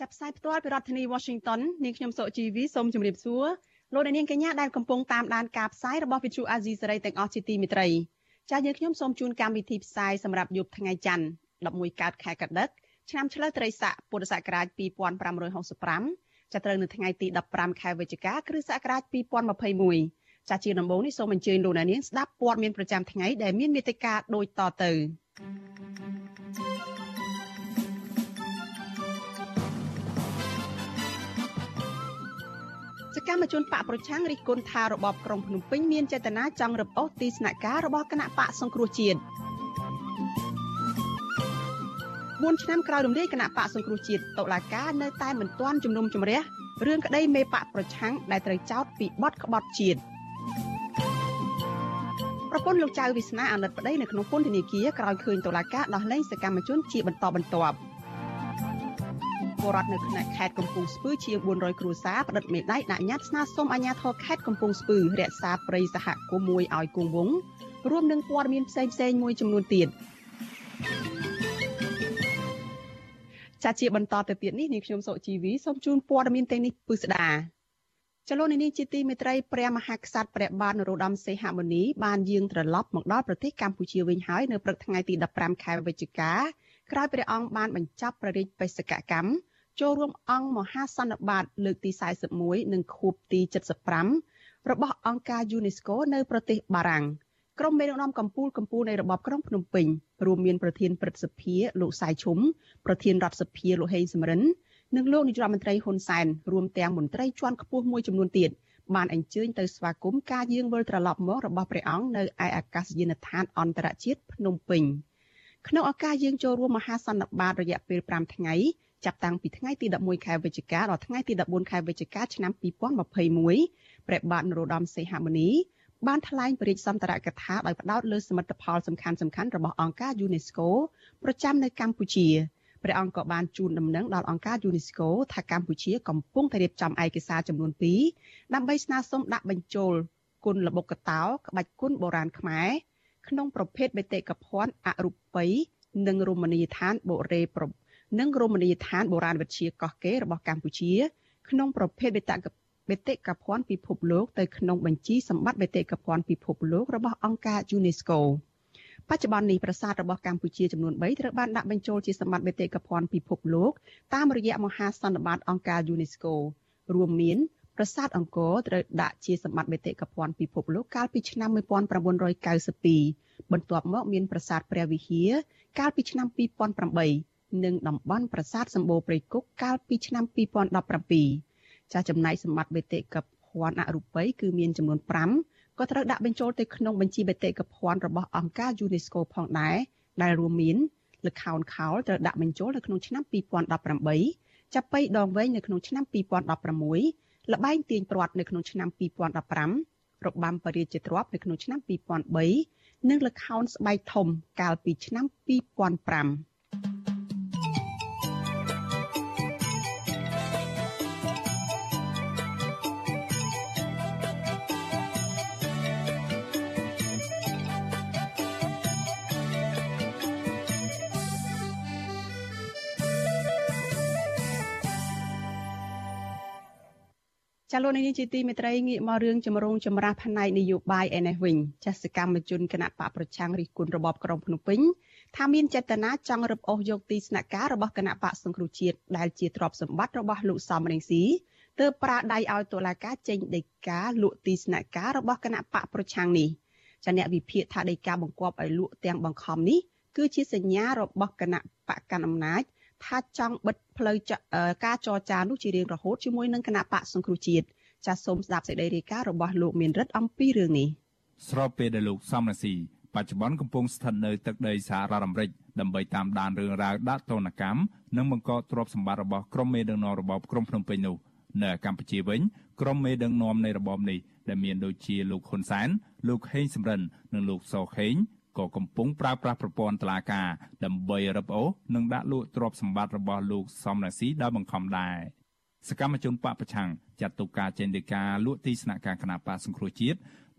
ចាប់ផ្សាយផ្ទាល់ពីរដ្ឋធានី Washington នាងខ្ញុំសុជីវីសូមជម្រាបសួរលោកអ្នកនាងកញ្ញាដែលកំពុងតាមដានការផ្សាយរបស់ Vithu Azisari ទាំងអស់ជាទីមេត្រីចា៎យើងខ្ញុំសូមជូនកម្មវិធីផ្សាយសម្រាប់យប់ថ្ងៃច័ន្ទ11កើតខែកដិកឆ្នាំឆ្លូវត្រីស័កពុរសករាជ2565ចាប់ត្រូវនៅថ្ងៃទី15ខែវិច្ឆិកាគ្រិស្តសករាជ2021ចាជាដំបូងនេះសូមអញ្ជើញលោកអ្នកនាងស្ដាប់ព័ត៌មានប្រចាំថ្ងៃដែលមានមេត្តាដូចតទៅ សកម្មជនបកប្រឆាំងរិះគន់ថារបបក្រុងភ្នំពេញមានចេតនាចង់រឹបអូសទីស្នាក់ការរបស់គណៈបកសង្គ្រោះជាតិ4ឆ្នាំក្រោយរំលាយគណៈបកសង្គ្រោះជាតិតុលាការនៅតែមិនទាន់ជំនុំជម្រះរឿងក្តីមេបកប្រឆាំងដែលត្រូវចោទពីបទក្បត់ជាតិប្រពន្ធលោកចៅវាសនាអាណិតប្តីនៅក្នុងពន្ធនាគារក្រោយឃើញតុលាការដោះលែងសកម្មជនជាបន្តបន្ទាប់ ពលរដ្ឋនៅក្នុងខេត្តកំពង់ស្ពឺជាង400គ្រួសារបដិសេធមេដៃដាក់ញត្តិស្នើសុំអាជ្ញាធរខេត្តកំពង់ស្ពឺរក្សាព្រៃសហគមន៍មួយឲ្យគង់វង្សរួមនឹងព័ត៌មានផ្សេងៗមួយចំនួនទៀតចាជាបន្តទៅទៀតនេះនាងខ្ញុំសុជីវីសូមជូនព័ត៌មានទាំងនេះពិស្ដាចលនានេះជាទីមេត្រីព្រះមហាក្សត្រព្រះបាទនរោត្តមសីហមុនីបានយាងត្រឡប់មកដល់ប្រទេសកម្ពុជាវិញហើយនៅព្រឹកថ្ងៃទី15ខែវិច្ឆិកាក្រោយព្រះអង្គបានបញ្ចប់ព្រះរាជបេសកកម្ម ចូលរួមអង្គមហាសន្និបាតលើកទី41និងខួបទី75របស់អង្គការ UNESCO នៅប្រទេសបារាំងក្រុមមេដឹកនាំកម្ពុជាកម្ពុជានៃរបបក្រុងភ្នំពេញរួមមានប្រធានព្រឹទ្ធសភាលោកសៃឈុំប្រធានរដ្ឋសភាលោកហេងសំរិននិងលោកនាយរដ្ឋមន្ត្រីហ៊ុនសែនរួមទាំងមន្ត្រីជាន់ខ្ពស់មួយចំនួនទៀតបានអញ្ជើញទៅស្វាគមន៍ការយាងវិលត្រឡប់មករបស់ព្រះអង្គនៅឯអាកាសយានដ្ឋានអន្តរជាតិភ្នំពេញក្នុងឱកាសយាងចូលរួមមហាសន្និបាតរយៈពេល5ថ្ងៃ ចាប់តាំងពីថ្ងៃទី11ខែវិច្ឆិកាដល់ថ្ងៃទី14ខែវិច្ឆិកាឆ្នាំ2021ព្រះបាទនរោត្តមសីហមុនីបានថ្លែងបរិយាសន្តរកថាដោយផ្ដោតលើសមិទ្ធផលសំខាន់សំខាន់របស់អង្គការ UNESCO ប្រចាំនៅកម្ពុជាព្រះអង្គក៏បានជូនដំណឹងដល់អង្គការ UNESCO ថាកម្ពុជាកំពុងតែរៀបចំឯកសារចំនួន2ដើម្បីស្នើសុំដាក់បញ្ចូលគុណល្បុក្កតោក្បាច់គុណបុរាណខ្មែរក្នុងប្រភេទបេតិកភណ្ឌអរូបីនិងរមណីយដ្ឋានបុរេប្រ និងរមណីយដ្ឋានបុរាណវិទ្យាកោះកេររបស់កម្ពុជា ក្នុងប្រភេទបេតិកបេតិកភណ្ឌពិភពលោកទៅក្នុងបញ្ជីសម្បត្តិបេតិកភណ្ឌពិភពលោករបស់អង្គការ UNESCO បច្ចុប្បន្ននេះប្រាសាទរបស់កម្ពុជាចំនួន3ត្រូវបានដាក់បញ្ចូលជាសម្បត្តិបេតិកភណ្ឌពិភពលោកតាមរយៈមហាសន្និបាតអង្គការ UNESCO រួមមានប្រាសាទអង្គរត្រូវដាក់ជាសម្បត្តិបេតិកភណ្ឌពិភពលោកកាលពីឆ្នាំ1992បន្ទាប់មកមានប្រាសាទព្រះវិហារកាលពីឆ្នាំ2008 និងតំបន់ប្រាសាទសម្បូរព្រៃគុកកាលពីឆ្នាំ2017ចាស់ចំណែកសម្បត្តិបេតិកភណ្ឌអរូបីគឺមានចំនួន5ក៏ត្រូវដាក់បញ្ចូលទៅក្នុងបញ្ជីបេតិកភណ្ឌរបស់អង្គការ UNESCO ផងដែរដែលរួមមានលខោនខោលត្រូវដាក់បញ្ចូលនៅក្នុងឆ្នាំ2018ចាប់បីដងវែងនៅក្នុងឆ្នាំ2016លបែងទាញព្រាត់នៅក្នុងឆ្នាំ2015របាំបរិយាទ្របនៅក្នុងឆ្នាំ2003និងលខោនស្បែកធំកាលពីឆ្នាំ2005 ចាលោកនេះជាទីមេត្រីងាកមករឿងចម្រូងចម្រាសផ្នែកនយោបាយឯនេះវិញចាសកម្មជនគណៈបកប្រឆាំងរិះគន់របបក្រុងភ្នំពេញថាមានចេតនាចង់រឹបអូសយកទីស្នាក់ការរបស់គណៈបកសង្គ្រោះជាតិដែលជាទ្រព្យសម្បត្តិរបស់លោកសំរងស៊ីទើបប្រាដៃឲ្យតុលាការចេញដីកាលក់ទីស្នាក់ការរបស់គណៈបកប្រឆាំងនេះចាអ្នកវិភាគថាដីកាបង្គាប់ឲ្យលក់ទាំងបង្ខំនេះគឺជាសញ្ញារបស់គណៈបកកណ្ដាលអំណាច ថាចង់បិទផ្លូវការចរចានោះជារៀងរហូតជាមួយនឹងគណៈបកសង្គ្រោះជាតិចាសសូមស្ដាប់សេចក្តីរាយការណ៍របស់លោកមានរិទ្ធអំពីរឿងនេះស្របពេលដែលលោកសំរងស៊ីបច្ចុប្បន្នកំពុងស្ថិតនៅទឹកដីសហរដ្ឋអាមេរិកដើម្បីតាមដានរឿងរ៉ាវដាក់ទណ្ឌកម្មនិងបង្កទ្រព្យសម្បត្តិរបស់ក្រុមមេដឹកនាំរបបក្រុងភ្នំពេញនោះនៅកម្ពុជាវិញក្រុមមេដឹកនាំនៃរបបនេះដែលមានដូចជាលោកហ៊ុនសែនលោកហេងសំរិននិងលោកសខេង ក៏កំពុងប្រើប្រាស់ប្រព័ន្ធតុលាការដើម្បីរឹបអូសនិងដាក់លក់ទ្រព្យសម្បត្តិរបស់លោកសំរាស៊ីដោយបង្ខំដែរសកម្មជនបពប្រឆាំងចាត់ទុកការចេញដីកាលក់ទីស្នាក់ការគណៈបកសង្គ្រោះជាតិ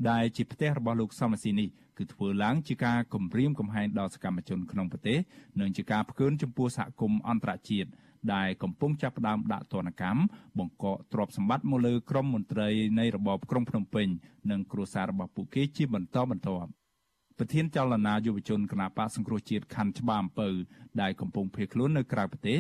ដែលជាផ្ទះរបស់លោកសំរាស៊ីនេះគឺធ្វើឡើងជាការគំរាមកំហែងដល់សកម្មជនក្នុងប្រទេសនិងជាការផ្កើនចំពោះសហគមន៍អន្តរជាតិដែលកំពុងចាប់ផ្ដើមដាក់ទណ្ឌកម្មបង្កកទ្រព្យសម្បត្តិមកលើក្រុមមន្ត្រីនៃរបបក្រុងភ្នំពេញនិងគ្រួសាររបស់ពួកគេជាបន្តបន្ទាប់ ប្រធានចលនាយុវជនគណបកសង្គ្រោះជាតិខណ្ឌច្បារអំពៅដែលកំពុងភៀសខ្លួននៅក្រៅប្រទេស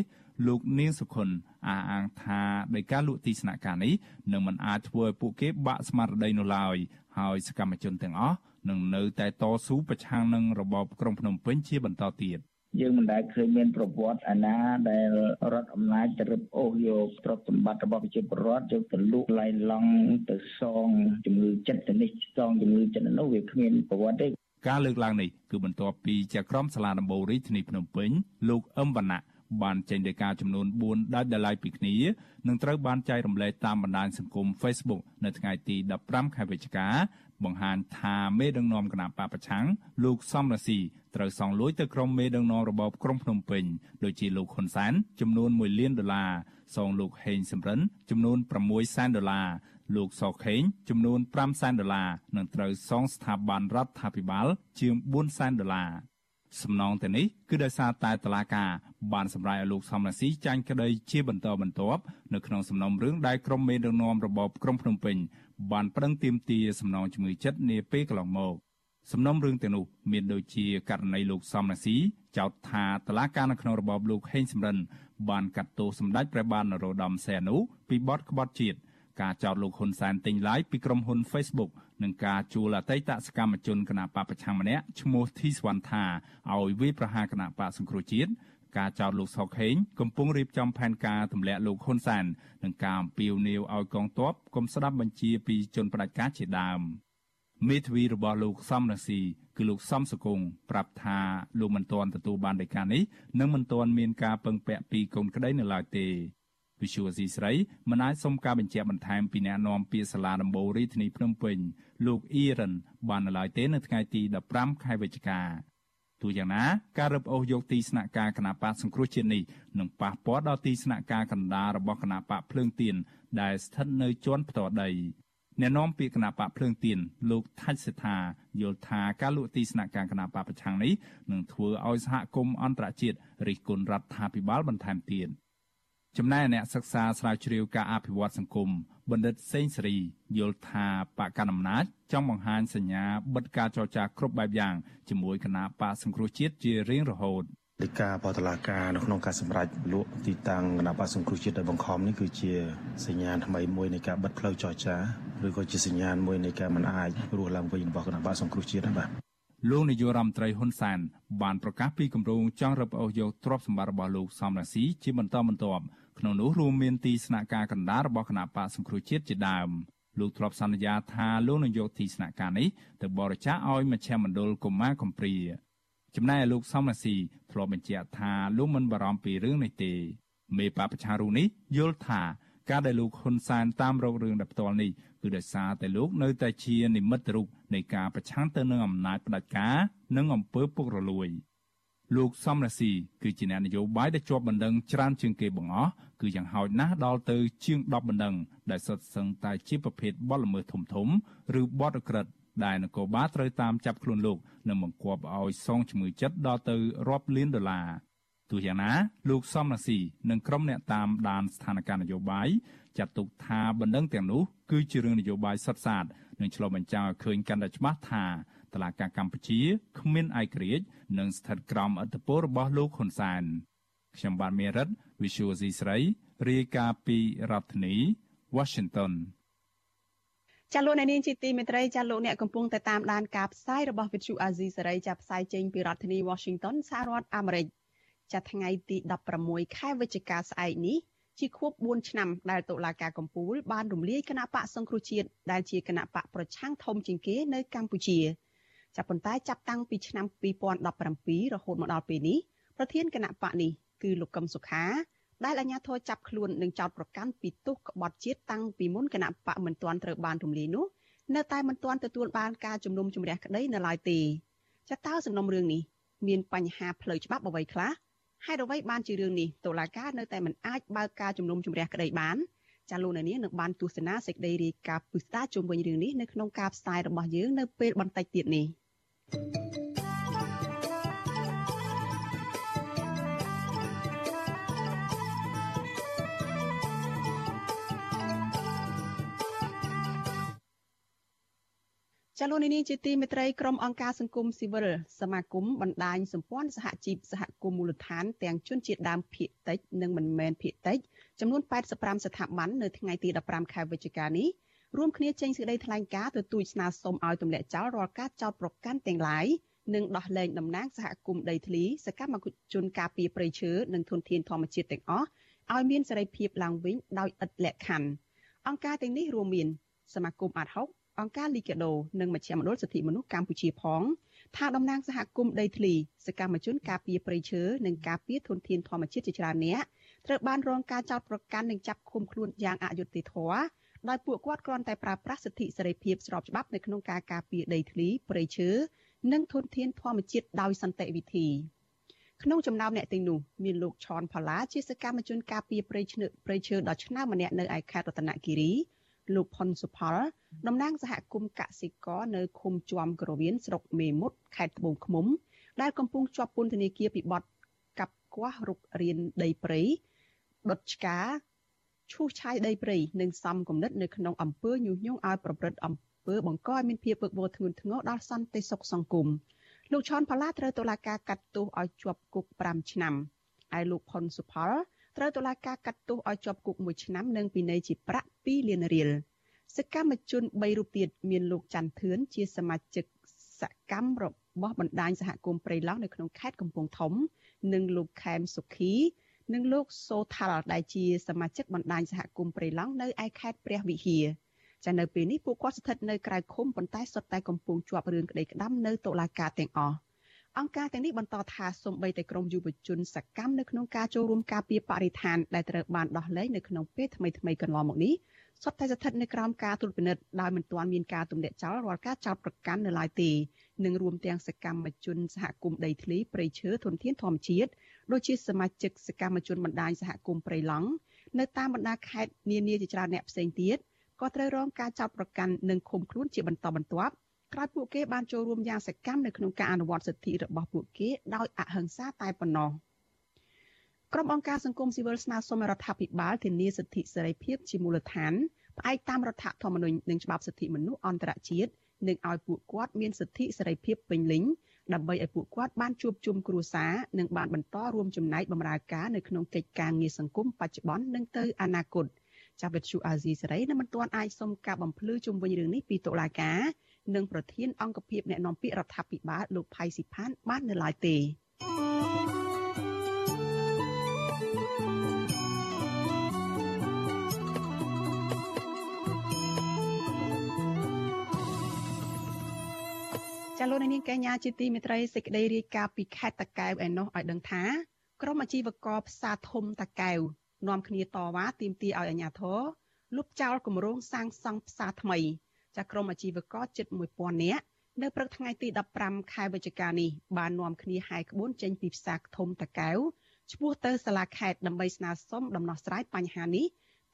លោកនាងសុខុនអះអាងថាដោយការលក់ទីស្នាក់ការនេះនឹងមិនអាចធ្វើឲ្យពួកគេបាក់ស្មារតីនោះឡើយហើយសកម្មជនទាំងអស់នឹងនៅតែតស៊ូប្រឆាំងនឹងរបបក្រុងភ្នំពេញជាបន្តទៀតយើងមិនដែលឃើញមានប្រវត្តិអាណាដែលរដ្ឋអំណាចទៅរឹបអូសយកទ្រព្យសម្បត្តិរបស់ប្រជាពលរដ្ឋយកទៅលក់ឡៃឡង់ទៅសងជំងឺចិត្តទៅនេះសងជំងឺចិត្តនោះវាគ្មានប្រវត្តិទេ ការលើកឡើងនេះគឺបន្ទាប់ពីជាក្រុមសាលាដំបូងរាជធានីភ្នំពេញលោកអឹមវណ្ណៈបានចេញដីកាចំនួន4ដាច់ដライពីគ្នានឹងត្រូវបានចែករំលែកតាមបណ្ដាញសង្គម Facebook នៅថ្ងៃទី15ខែវិច្ឆិកាបង្ហាញថាមេដឹកនាំគណៈបកប្រឆាំងលោកសំរាស៊ីត្រូវសងលួយទៅក្រុមមេដឹកនាំរបបក្រុងភ្នំពេញដូចជាលោកហ៊ុនសែនចំនួន1លានដុល្លារសងលោកហេងសំរិនចំនួន6សែនដុល្លារ លោកសខេងចំនួន5សែនដុល្លារនិងត្រូវសងស្ថាប័នរដ្ឋាភិបាលជាង4សែនដុល្លារសំណងទៅនេះគឺដោយសារតែតឡាការបានសម្រេចឲ្យលោកសំរាសីចាញ់ក្តីជាបន្តបន្ទាប់នៅក្នុងសំណុំរឿងដែលក្រុមមេដឹកនាំរបបក្រុងភ្នំពេញបានប្រឹងទាមទារសំណងជំងឺចិត្តនាពេលកន្លងមកសំណុំរឿងទាំងនោះមានដូចជាករណីលោកសំរាសីចោទថាតឡាការនៅក្នុងរបបលោកហេងសំរិនបានកាត់ទោសសម្ដេចព្រះបាទនរោត្តមសីហនុពីបទក្បត់ជាតិ ការចោទលោកហ៊ុនសែនទិញឡាយពីក្រុមហ៊ុន Facebook និងការជួលអតីតសកម្មជនគណបកប្រឆាំងម្នាក់ឈ្មោះធីសវណ្ណថាឲ្យវាយប្រហារគណបកសង្គ្រោះជាតិការចោទលោកសុកហេងកំពុងរៀបចំផែនការទម្លាក់លោកហ៊ុនសែននិងការអំពាវនាវឲ្យកងទ័ពកុំស្ដាប់បញ្ជាពីជនផ្ដាច់ការជាដើមមេធាវីរបស់លោកសំរាស៊ីគឺលោកសំសកុងប្រាប់ថាលោកមិនទាន់ទទួលបានដីកានេះនិងមិនទាន់មានការពឹងពាក់ពីកូនក្តីនៅឡើយទេ វិសុវស៊ីស្រីមិនអាចសុំការបញ្ជាក់បន្ថែមពីអ្នកនាំពាក្យសាលាដំបូងរាជធានីភ្នំពេញលោកអ៊ីរ៉ានបាននៅឡើយទេនៅថ្ងៃទី15ខែវិច្ឆិកាទោះយ៉ាងណាការរឹបអូសយកទីស្នាក់ការគណៈបកសង្គ្រោះជាតិនេះនឹងប៉ះពាល់ដល់ទីស្នាក់ការកណ្ដាលរបស់គណៈបកភ្លើងទៀនដែលស្ថិតនៅជាន់ផ្ទាល់ដីអ្នកនាំពាក្យគណៈបកភ្លើងទៀនលោកថាច់សេដ្ឋាយល់ថាការលក់ទីស្នាក់ការគណៈបកប្រឆាំងនេះនឹងធ្វើឲ្យសហគមន៍អន្តរជាតិរិះគន់រដ្ឋាភិបាលបន្ថែមទៀត។ ចំណែកអ្នកសិក្សាស្រាវជ្រាវការអភិវឌ្ឍសង្គមបណ្ឌិតសេងសេរីយល់ថាបកកណ្ដាលអំណាចចង់បង្ហាញសញ្ញាបិទការចរចាគ្រប់បែបយ៉ាងជាមួយគណៈបកសង្គ្រោះជាតិជារៀងរហូតដីកាបតឡាការនៅក្នុងការសម្រេចលក់ទីតាំងគណៈបកសង្គ្រោះជាតិដោយបង្ខំនេះគឺជាសញ្ញាថ្មីមួយនៃការបិទផ្លូវចរចាឬក៏ជាសញ្ញាមួយនៃការមិនអាចរស់ឡើងវិញរបស់គណៈបកសង្គ្រោះជាតិណាបាទលោកនាយករដ្ឋមន្ត្រីហ៊ុនសែនបានប្រកាសពីគម្រោងចង់រឹបអូសយកទ្រព្យសម្បត្តិរបស់លោកសំរាសីជាបន្តបន្ទាប់ ក្នុងនោះរួមមានទីស្នាក់ការកណ្ដាលរបស់គណៈបកសង្គ្រោះជាតិជាដើមលោកធ្លាប់សន្យាថាលោកនឹងយកទីស្នាក់ការនេះទៅបរិច្ចាគឲ្យមជ្ឈមណ្ឌលកុមារកំព្រាចំណែកលោកសំរាស៊ីធ្លាប់បញ្ជាក់ថាលោកមិនបារម្ភពីរឿងនេះទេមេបពប្រឆារូនេះយល់ថាការដែលលោកហ៊ុនសែនតាមរករឿងដែលផ្ទាល់នេះគឺដោយសារតែលោកនៅតែជានិមិត្តរូបនៃការប្រឆាំងទៅនឹងអំណាចផ្ដាច់ការ និងអំពើពុករលួយ។ លោកសំរាស៊ីគឺជាអ្នកនយោបាយដែលជាប់បណ្ដឹងច្រើនជាងគេបង្អស់គឺយ៉ាងហោចណាស់ដល់ទៅជាង10បណ្ដឹងដែលសុទ្ធសឹងតែជាប្រភេទបទល្មើសធំធំឬបទអក្រិតដែលនគរបាលត្រូវតាមចាប់ខ្លួនលោកនិងបង្គាប់ឲ្យសងជំងឺចិត្តដល់ទៅរាប់លានដុល្លារទោះយ៉ាងណាលោកសំរាស៊ីនិងក្រុមអ្នកតាមដានស្ថានភាពនយោបាយចាត់ទុកថាបណ្ដឹងទាំងនោះគឺជារឿងនយោបាយសុទ្ធសាធនិងឆ្លុះបញ្ចាំងឲ្យឃើញកាន់តែច្បាស់ថា តឡាការកម្ពុជាគ្មានឯករាជ្យនិងស្ថិតក្រោមអធិបតេយ្យរបស់លោកហ៊ុនសែនខ្ញុំបាទមេរិត Visual C ស្រីរាយការណ៍ពីរដ្ឋធានី Washington ចាលោកអ្នកនាងជាទីមេត្រីចាលោកអ្នកកំពុងតែតាមដានការផ្សាយរបស់ Vithu Azizi សេរីចាផ្សាយចេញពីរដ្ឋធានី Washington សហរដ្ឋអាមេរិកចាថ្ងៃទី16ខែវិច្ឆិកាស្អែកនេះជាខួប4ឆ្នាំដែលតុលាការកំពូលបានរំលាយគណៈបកសង្គ្រោះជាតិដែលជាគណៈបកប្រឆាំងធំជាងគេនៅកម្ពុជា។ ចាប់ប៉ុន្តែចាប់តាំងពីឆ្នាំ2017រហូតមកដល់ពេលនេះប្រធានគណៈបកនេះគឺលោកកឹមសុខាដែលអាជ្ញាធរចាប់ខ្លួននិងចោទប្រកាន់ពីទោសក្បត់ជាតិតាំងពីមុនគណៈបកមិនទាន់ត្រូវបានរំលាយនោះនៅតែមិនទាន់ទទួលបានការជំនុំជម្រះក្តីនៅឡើយទេចាតើសំណុំរឿងនេះមានបញ្ហាផ្លូវច្បាប់អ្វីខ្លះហេតុអ្វីបានជារឿងនេះតុលាការនៅតែមិនអាចបើកការជំនុំជម្រះក្តីបានចាលោកនាងនឹងបានទស្សនាសេចក្តីរាយការណ៍ពិស្ដារជុំវិញរឿងនេះនៅក្នុងការផ្សាយរបស់យើងនៅពេលបន្តិចទៀតនេះ thank you ចាលោកនេះជាទីមេត្រីក្រុមអង្គការសង្គមស៊ីវិលសមាគមបណ្ដាញសម្ព័ន្ធសហជីពសហគមន៍មូលដ្ឋានទាំងជនជាតិដើមភាគតិចនិងមិនមែនភាគតិចចំនួន85ស្ថាប័ននៅថ្ងៃទី15ខែវិច្ឆិកានេះ រួមគ្នាចេញសេចក្តីថ្លែងការណ៍ទទូចស្នើសុំឲ្យទម្លាក់ចោលរាល់ការចោទប្រកាន់ទាំងឡាយនិងដោះលែងតំណាងសហគមន៍ដីធ្លីសកម្មជនការពារព្រៃឈើនិងធនធានធម្មជាតិទាំងអស់ឲ្យមានសេរីភាពឡើងវិញដោយឥតលក្ខខណ្ឌអង្គការទាំងនេះរួមមានសមាគមអាត់ហុកអង្គការលីកាដូនិងមជ្ឈមណ្ឌលសិទ្ធិមនុស្សកម្ពុជាផងថាតំណាងសហគមន៍ដីធ្លីសកម្មជនការពារព្រៃឈើនិងការពារធនធានធម្មជាតិជាច្រើនអ្នកត្រូវបានរងការចោទប្រកាន់និងចាប់ឃុំខ្លួនយ៉ាងអយុត្តិធម៌ ដោយពួកគាត់គ្រាន់តែប្រើប្រាស់សិទ្ធិសេរីភាពស្របច្បាប់នៅក្នុងការការពារដីធ្លីព្រៃឈើនិងធនធានធម្មជាតិដោយសន្តិវិធីក្នុងចំណោមអ្នកទាំងនោះមានលោកឈនផល្លាជាសកម្មជនការពារព្រៃឈើព្រៃឈើដ៏ឆ្នើមម្នាក់នៅឯខេត្តរតនគិរីលោកផុនសុផលតំណាងសហគមន៍កសិករនៅឃុំជាំក្រវៀនស្រុកមេមត់ខេត្តត្បូងឃ្មុំ ដែលកំពុងជាប់ពន្ធនាគារពីបទកាប់គាស់រុករៀនដីព្រៃដុតឆ្កា ឈូសឆាយដីព្រៃនិងសំគំនិតនៅក្នុងអំពើញុះញង់ឲ្យប្រព្រឹត្តអំពើបង្កឲ្យមានភាពវឹកវរធ្ងន់ធ្ងរដល់សន្តិសុខសង្គមលោកឈុនផល្លាត្រូវតុលាការកាត់ទោសឲ្យជាប់គុក5ឆ្នាំឯលោកផុនសុផលត្រូវតុលាការកាត់ទោសឲ្យជាប់គុក1ឆ្នាំនិងពិន័យជាប្រាក់2លានរៀលសកម្មជន3រូបទៀតមានលោកច័ន្ទធឿនជាសមាជិកសកម្មរបស់បណ្ដាញសហគមន៍ព្រៃឡង់នៅក្នុងខេត្តកំពង់ធំ និងលោកខែមសុខី និងលោកសូថាល់ដែលជាសមាជិកបណ្ដាញសហគមន៍ព្រៃឡង់នៅឯខេត្តព្រះវិហារចានៅពេលនេះពួកគាត់ស្ថិតនៅក្រៅឃុំប៉ុន្តែសុទ្ធតែកំពុងជាប់រឿងក្តីក្តាំនៅតុលាការទាំងអស់អង្គការទាំងនេះបន្តថាសូម្បីតែក្រមយុវជនសកម្មនៅក្នុងការចូលរួមការពារបរិស្ថានដែលត្រូវបានដោះលែងនៅក្នុងពេលថ្មីៗកន្លងមកនេះ សុទ្ធតែស្ថិតនៅក្រោមការត្រួតពិនិត្យដោយមិនទាន់មានការទម្លាក់ចោលរាល់ការចោទប្រកាន់នៅឡើយទេនិងរួមទាំងសកម្មជនសហគមន៍ដីធ្លីព្រៃឈើធនធានធម្មជាតិដូចជាសមាជិកសកម្មជនបណ្ដាញសហគមន៍ព្រៃឡង់នៅតាមបណ្ដាខេត្តនានាជាច្រើនអ្នកផ្សេងទៀតក៏ត្រូវរងការចោទប្រកាន់និងឃុំខ្លួនជាបន្តបន្ទាប់ក្រោយពួកគេបានចូលរួមយ៉ាងសកម្មនៅក្នុងការអនុវត្តសិទ្ធិរបស់ពួកគេដោយអហិង្សាតែប៉ុណ្ណោះ ក្រុមអង្គការសង្គមស៊ីវិលស្នើសុំរដ្ឋាភិបាលធានាសិទ្ធិសេរីភាពជាមូលដ្ឋានផ្អែកតាមរដ្ឋធម្មនុញ្ញនិងច្បាប់សិទ្ធិមនុស្សអន្តរជាតិនិងឲ្យពួកគាត់មានសិទ្ធិសេរីភាពពេញលេញដើម្បីឲ្យពួកគាត់បានជួបជុំគ្រួសារនិងបានបន្តរួមចំណែកបម្រើការនៅក្នុងកិច្ចការងារសង្គមបច្ចុប្បន្ននិងទៅអនាគតចាប់វិទ្យុអាស៊ីសេរីនៅមិនទាន់អាចសុំការបំភ្លឺជុំវិញរឿងនេះពីតុលាការនិងប្រធានអង្គភិបអ្នកនាំពាក្យរដ្ឋាភិបាលលោកផៃស៊ីផានបាននៅឡើយទេ ចាលោកនាងកញ្ញាជាទីមេត្រីសេចក្តីរាយការណ៍ពីខេត្តតាកែវឯណោះឲ្យដឹងថាក្រុមអាជីវករផ្សារធំតាកែវនាំគ្នាតវ៉ាទាមទារឲ្យអាជ្ញាធរលុបចោលគម្រោងសាងសង់ផ្សារថ្មីចាក្រុមអាជីវករជិត1000នាក់នៅព្រឹកថ្ងៃទី15ខែវិច្ឆិកានេះបាននាំគ្នាហែកក្បួនចេញពីផ្សារធំតាកែវឆ្ពោះទៅសាលាខេត្តដើម្បីស្នើសុំដំណោះស្រាយបញ្ហានេះ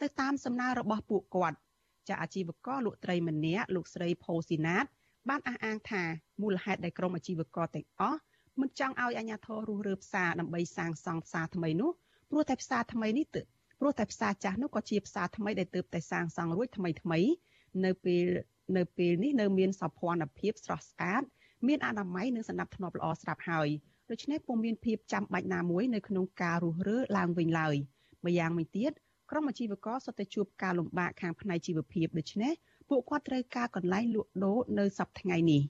ទៅតាមសំណើរបស់ពួកគាត់ចាអាជីវករលក់ត្រីម្នាក់លោកស្រីផូស៊ីណាត បានអះអាងថាមូលហេតុដែលក្រុមអាជីវករទាំងអស់មិនចង់ឲ្យអាជ្ញាធររុះរើផ្សារដើម្បីសាងសង់ផ្សារថ្មីនោះព្រោះតែផ្សារថ្មីនេះទើបព្រោះតែផ្សារចាស់នោះក៏ជាផ្សារថ្មីដែលទើបតែសាងសង់រួចថ្មីថ្មី នៅពេលនៅពេលនេះនៅមានសោភ័ណភាពស្រស់ស្អាតមានអនាម័យនិងសណ្ដាប់ធ្នាប់ល្អស្រាប់ហើយដូច្នេះពុំមានភាពចាំបាច់ណាមួយនៅក្នុងការរុះរើឡើងវិញឡើយម្យ៉ាងវិញទៀតក្រុមអាជីវករសុទ្ធតែជួបការលំបាកខាងផ្នែកជីវភាពដូច្នេះ ពួកគាត់ត្រូវការកន្លែងលក់ដូរនៅសប្តាហ៍ថ្ងៃនេះ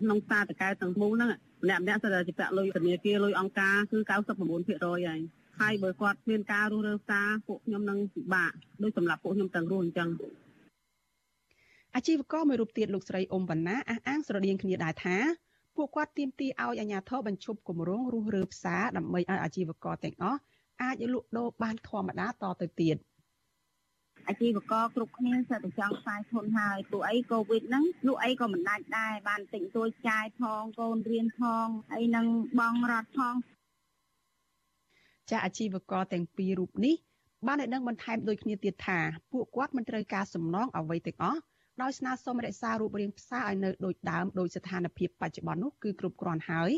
ក្នុងផ្សារតកែទាំងមូលហ្នឹងម្នាក់ម្នាក់សិតតែជាពាក់លុយធនាគារលុយអង្គការគឺ99%ហើយហើយបើគាត់មានការរស់រើផ្សារពួកខ្ញុំនឹងពិបាកដូចសម្រាប់ពួកខ្ញុំទាំងរស់អញ្ចឹងអាជីវករមួយរូបទៀតលោកស្រីអ៊ុំវណ្ណាអះអាងស្រដៀងគ្នាដែរថាពួកគាត់ទាមទារឲ្យអាជ្ញាធរបញ្ឈប់គម្រោងរុះរើផ្សារដើម្បីឲ្យអាជីវករទាំងអស់អាចលក់ដូរបានធម្មតាតទៅទៀត អាជីវករគ្រប់គ្នាសិតតែចង់ខ្សែធនហើយពួកអីកូវីដហ្នឹងលក់អីក៏មិនដាច់ដែរបានតិចតួចចាយផងកូនរៀនផងហើយនឹងបងរត់ផងចាអាជីវករទាំងពីររូបនេះបានឲ្យដឹងបន្ថែមដូចគ្នាទៀតថាពួកគាត់មិនត្រូវការសំណងអ្វីទាំងអស់ដោយស្នើសុំរក្សារូបរាងផ្សារឲ្យនៅដូចដើមដោយស្ថានភាពបច្ចុប្បន្ននោះគឺគ្រប់គ្រាន់ហើយ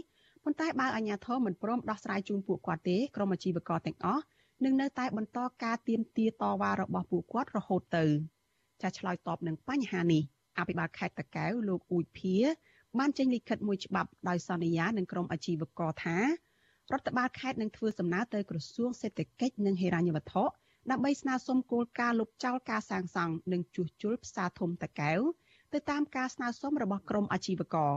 ប៉ុន្តែបើអាជ្ញាធរមិនព្រមដោះស្រាយជូនពួកគាត់ទេក្រុមអាជីវករទាំងអស់ នឹងនៅតែបន្តការទៀមទាតវ៉ារបស់ពួកគាត់រហូតទៅចាឆ្លើយតបនឹងបញ្ហានេះអភិបាលខេត្តតាកែវលោកអ៊ូចភាបានចេញលិខិតមួយច្បាប់ដោយសន្យានឹងក្រុមអាជីវករថារដ្ឋបាលខេត្តនឹងធ្វើសំណើទៅក្រសួងសេដ្ឋកិច្ចនិងហិរញ្ញវត្ថុដើម្បីស្នើសុំគោលការណ៍លុបចោលការសាងសង់និងជួសជុលផ្សារធំតាកែវទៅតាមការស្នើសុំរបស់ក្រមអាជីវករ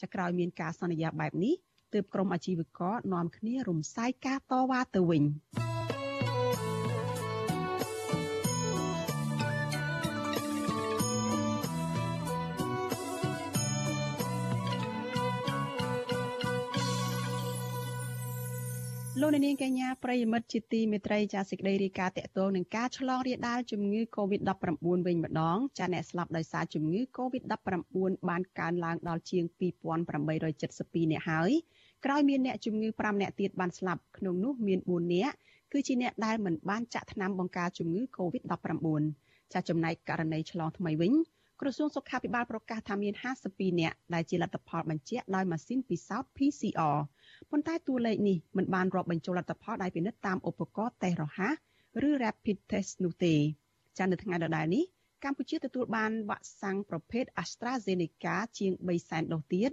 ចាក្រោយមានការសន្យាបែបនេះទើបក្រមអាជីវករនាំគ្នារំសាយការតវ៉ាទៅវិញ។ លោកនាងកញ្ញាប្រិយមិត្តជាទីមេត្រីចាសេចក្តីរាយការណ៍តកតងនឹងការឆ្លងរាលដាលជំងឺ Covid-19 វិញម្ដងចាអ្នកស្លាប់ដោយសារជំងឺ Covid-19 បានកើនឡើងដល់ជាង2872អ្នកហើយក្រោយមានអ្នកជំងឺ5អ្នកទៀតបានស្លាប់ក្នុងនោះមាន4អ្នកគឺជាអ្នកដែលមិនបានចាក់ថ្នាំបង្ការជំងឺ Covid-19 ចាចំណែកករណីឆ្លងថ្មីវិញក្រសួងសុខាភិបាលប្រកាសថាមាន52អ្នកដែលជាលទ្ធផលបញ្ជាក់ដោយម៉ាស៊ីនពិសោធន៍ PCR ប៉ុន្តែតួលេខនេះមិនបានរាប់បញ្ចូលលទ្ធផលដែលពិនិត្យតាមឧបករណ៍តេស្តរហ័សឬ Rapid Test នោះទេចានៅថ្ងៃដដែលនេះកម្ពុជាទទួលបានវ៉ាក់សាំងប្រភេទ AstraZeneca ជាង3សែនដូសទៀត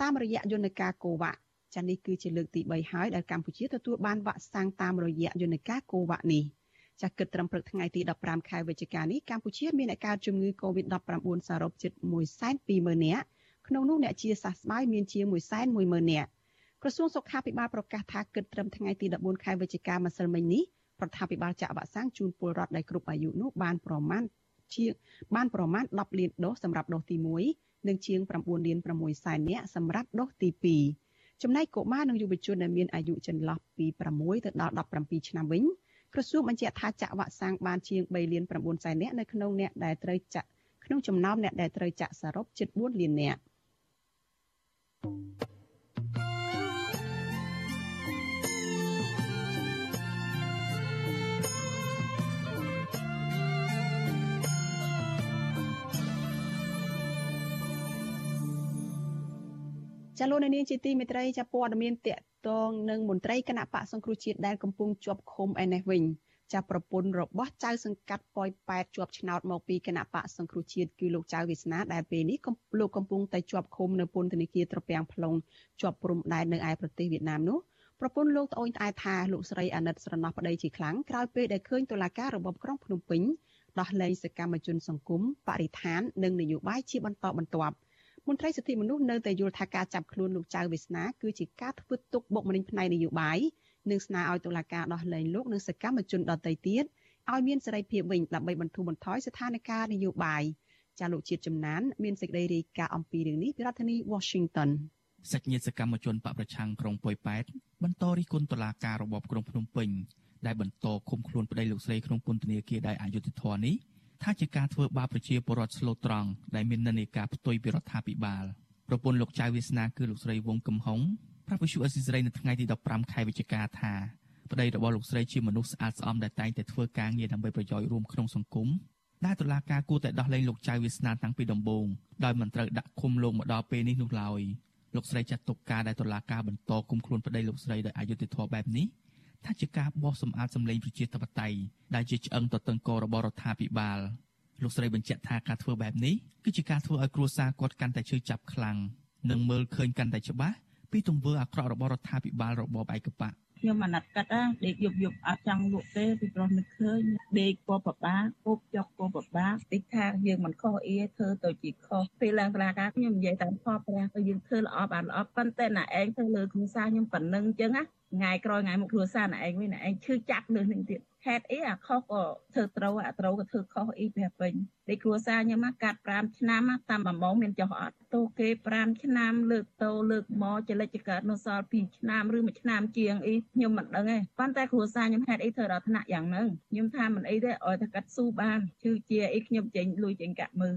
តាមរយៈយន្តការ COVAX ចានេះគឺជាលើកទី3ហើយដែលកម្ពុជាទទួលបានវ៉ាក់សាំងតាមរយៈយន្តការ COVAX នេះចាស់គិតត្រឹមព្រឹកថ្ងៃទី15ខែវិច្ឆិកានេះកម្ពុជាមានអ្នកកើតជំងឺ Covid-19 សរុបជិត120,000នាក់ក្នុងនោះអ្នកជាសះស្បើយមានជាង110,000នាក់ ក្រសួងសុខាភិបាលប្រកាសថាគិតត្រឹមថ្ងៃទី14ខែវិច្ឆិកាម្សិលមិញនេះរដ្ឋាភិបាលចាក់វ៉ាក់សាំងជូនពលរដ្ឋដែលគ្រប់អាយុនោះបានប្រមាណជាបានប្រមាណ10លានដូសសម្រាប់ដូសទី1និងជាង9លាន6សែននាក់សម្រាប់ដូសទី2ចំណែកកុមារនិងយុវជនដែលមានអាយុចន្លោះពី6ទៅដល់17ឆ្នាំវិញក្រសួងបញ្ជាក់ថាចាក់វ៉ាក់សាំងបានជាង3លាន9សែននាក់នៅក្នុងអ្នកដែលត្រូវចាក់ក្នុងចំណោមអ្នកដែលត្រូវចាក់សរុបជិត4លាននាក់ ចាលោកនាងជាទីមេត្រីចាព័ត៌មានតកតងនឹងមន្ត្រីគណៈបកសង្គ្រោះជាតិដែលកំពុងជាប់ឃុំឯនេះវិញចាប្រពន្ធរបស់ចៅសង្កាត់ប៉ោយប៉ែតជាប់ឆ្នោតមកពីគណៈបកសង្គ្រោះជាតិគឺលោកចៅវាសនាដែលពេលនេះលោកកំពុងតែជាប់ឃុំនៅពន្ធនាគារត្រពាំង plong ជាប់ព្រំដែននៅឯប្រទេសវៀតណាមនោះប្រពន្ធលោកត្អូញត្អែថាលោកស្រីអាណិតស្រណោះប្តីជាខ្លាំងក្រោយពេលដែលឃើញតុលាការរបបក្រុងភ្នំពេញដោះលែងសកម្មជនសង្គមបរិស្ថាននិងនយោបាយជាបន្តបន្ទាប់ មន្ត្រីសិទ្ធិមនុស្សនៅតែយល់ថាការចាប់ខ្លួនលោកចៅវាសនាគឺជាការធ្វើទុកបុកម្នេញផ្នែកនយោបាយនិងស្នើឲ្យតុលាការដោះលែងលោកនិងសកម្មជនដទៃទៀតឲ្យមានសេរីភាពវិញដើម្បីបន្ធូរបន្ថយស្ថានភាពនយោបាយចាលោកជាតិចំណានមានសេចក្តីរាយការណ៍អំពីរឿងនេះពីរដ្ឋធានី Washington សាច់ញាតិសកម្មជនបកប្រឆាំងក្រុងប៉ោយប៉ែតបន្តរិះគន់តុលាការរបបក្រុងភ្នំពេញដែលបន្តឃុំខ្លួនប្តីលោកស្រីក្នុងពន្ធនាគារដោយអយុត្តិធម៌នេះ ថាជាការធ្វើបាបប្រជាពលរដ្ឋស្លូតត្រង់ដែលមាននិន្នាការផ្ទុយពីរដ្ឋាភិបាលប្រពន្ធលោកចៅវាសនាគឺលោកស្រីវងកំហុងប្រាប់វិសុអេស៊ីសរ៉ៃនៅថ្ងៃទី15ខែវិច្ឆិកាថាប្តីរបស់លោកស្រីជាមនុស្សស្អាតស្អំដែលតែងតែធ្វើការងារដើម្បីប្រយោជន៍រួមក្នុងសង្គមដែលតុលាការគួរតែដោះលែងលោកចៅវាសនាតាំងពីដំបូងដោយមិនត្រូវដាក់ឃុំលោកមកដល់ពេលនេះនោះឡើយលោកស្រីចាត់ទុកការដែលតុលាការបន្តគុំខ្លួនប្តីលោកស្រីដោយអយុត្តិធម៌បែបនេះ ថាជាការបោះសម្អាតសម្លេងប្រជាធិបតេយ្យដែលជាឆ្អឹងទទឹងករបស់រដ្ឋាភិបាលលោកស្រីបញ្ជាក់ថាការធ្វើបែបនេះគឺជាការធ្វើឲ្យគ្រួសារគាត់កាន់តែឈឺចាប់ខ្លាំងនិងមើលឃើញកាន់តែច្បាស់ពីទង្វើអាក្រក់របស់រដ្ឋាភិបាលរបបឯកបក ខ្ញុំអាណិតកាត់ណាដេកយប់យប់អត់ចង់លក់ទេពីព្រោះនឹកឃើញដេកពណ៌ប្របាគប់ចុកពណ៌ប្របាតិចថាយើងមិនខុសអីធ្វើទៅជាខុសពេលឡើងតឡាការខ្ញុំនិយាយតាមខុសព្រះទៅយើងធ្វើល្អបានល្អប៉ុន្តែណាឯងធ្វើលើគ្រួសារខ្ញុំប៉ុណ្្នឹងអញ្ចឹងណាថ្ងៃក្រោយថ្ងៃមុខគ្រួសារណាឯងវិញណាឯងឈឺចាប់លើនឹងទៀត ខេតអីអាខុសក៏ធ្វើត្រូវអាត្រូវក៏ធ្វើខុសអីព្រះពេញដូចគ្រួសារខ្ញុំមកកាត់5ឆ្នាំតាមបំងមានចុះអត់តូគេ5ឆ្នាំលើកតោលើកមកចលិចកើតនៅសល់2ឆ្នាំឬ1ឆ្នាំជាងអីខ្ញុំមិនដឹងទេប៉ុន្តែគ្រួសារខ្ញុំហេតុអីធ្វើដល់ថ្នាក់យ៉ាងហ្នឹងខ្ញុំថាមិនអីទេឲ្យតែកាត់ស៊ូបានជឿជាអីខ្ញុំចេញលុយចេញកាក់មើល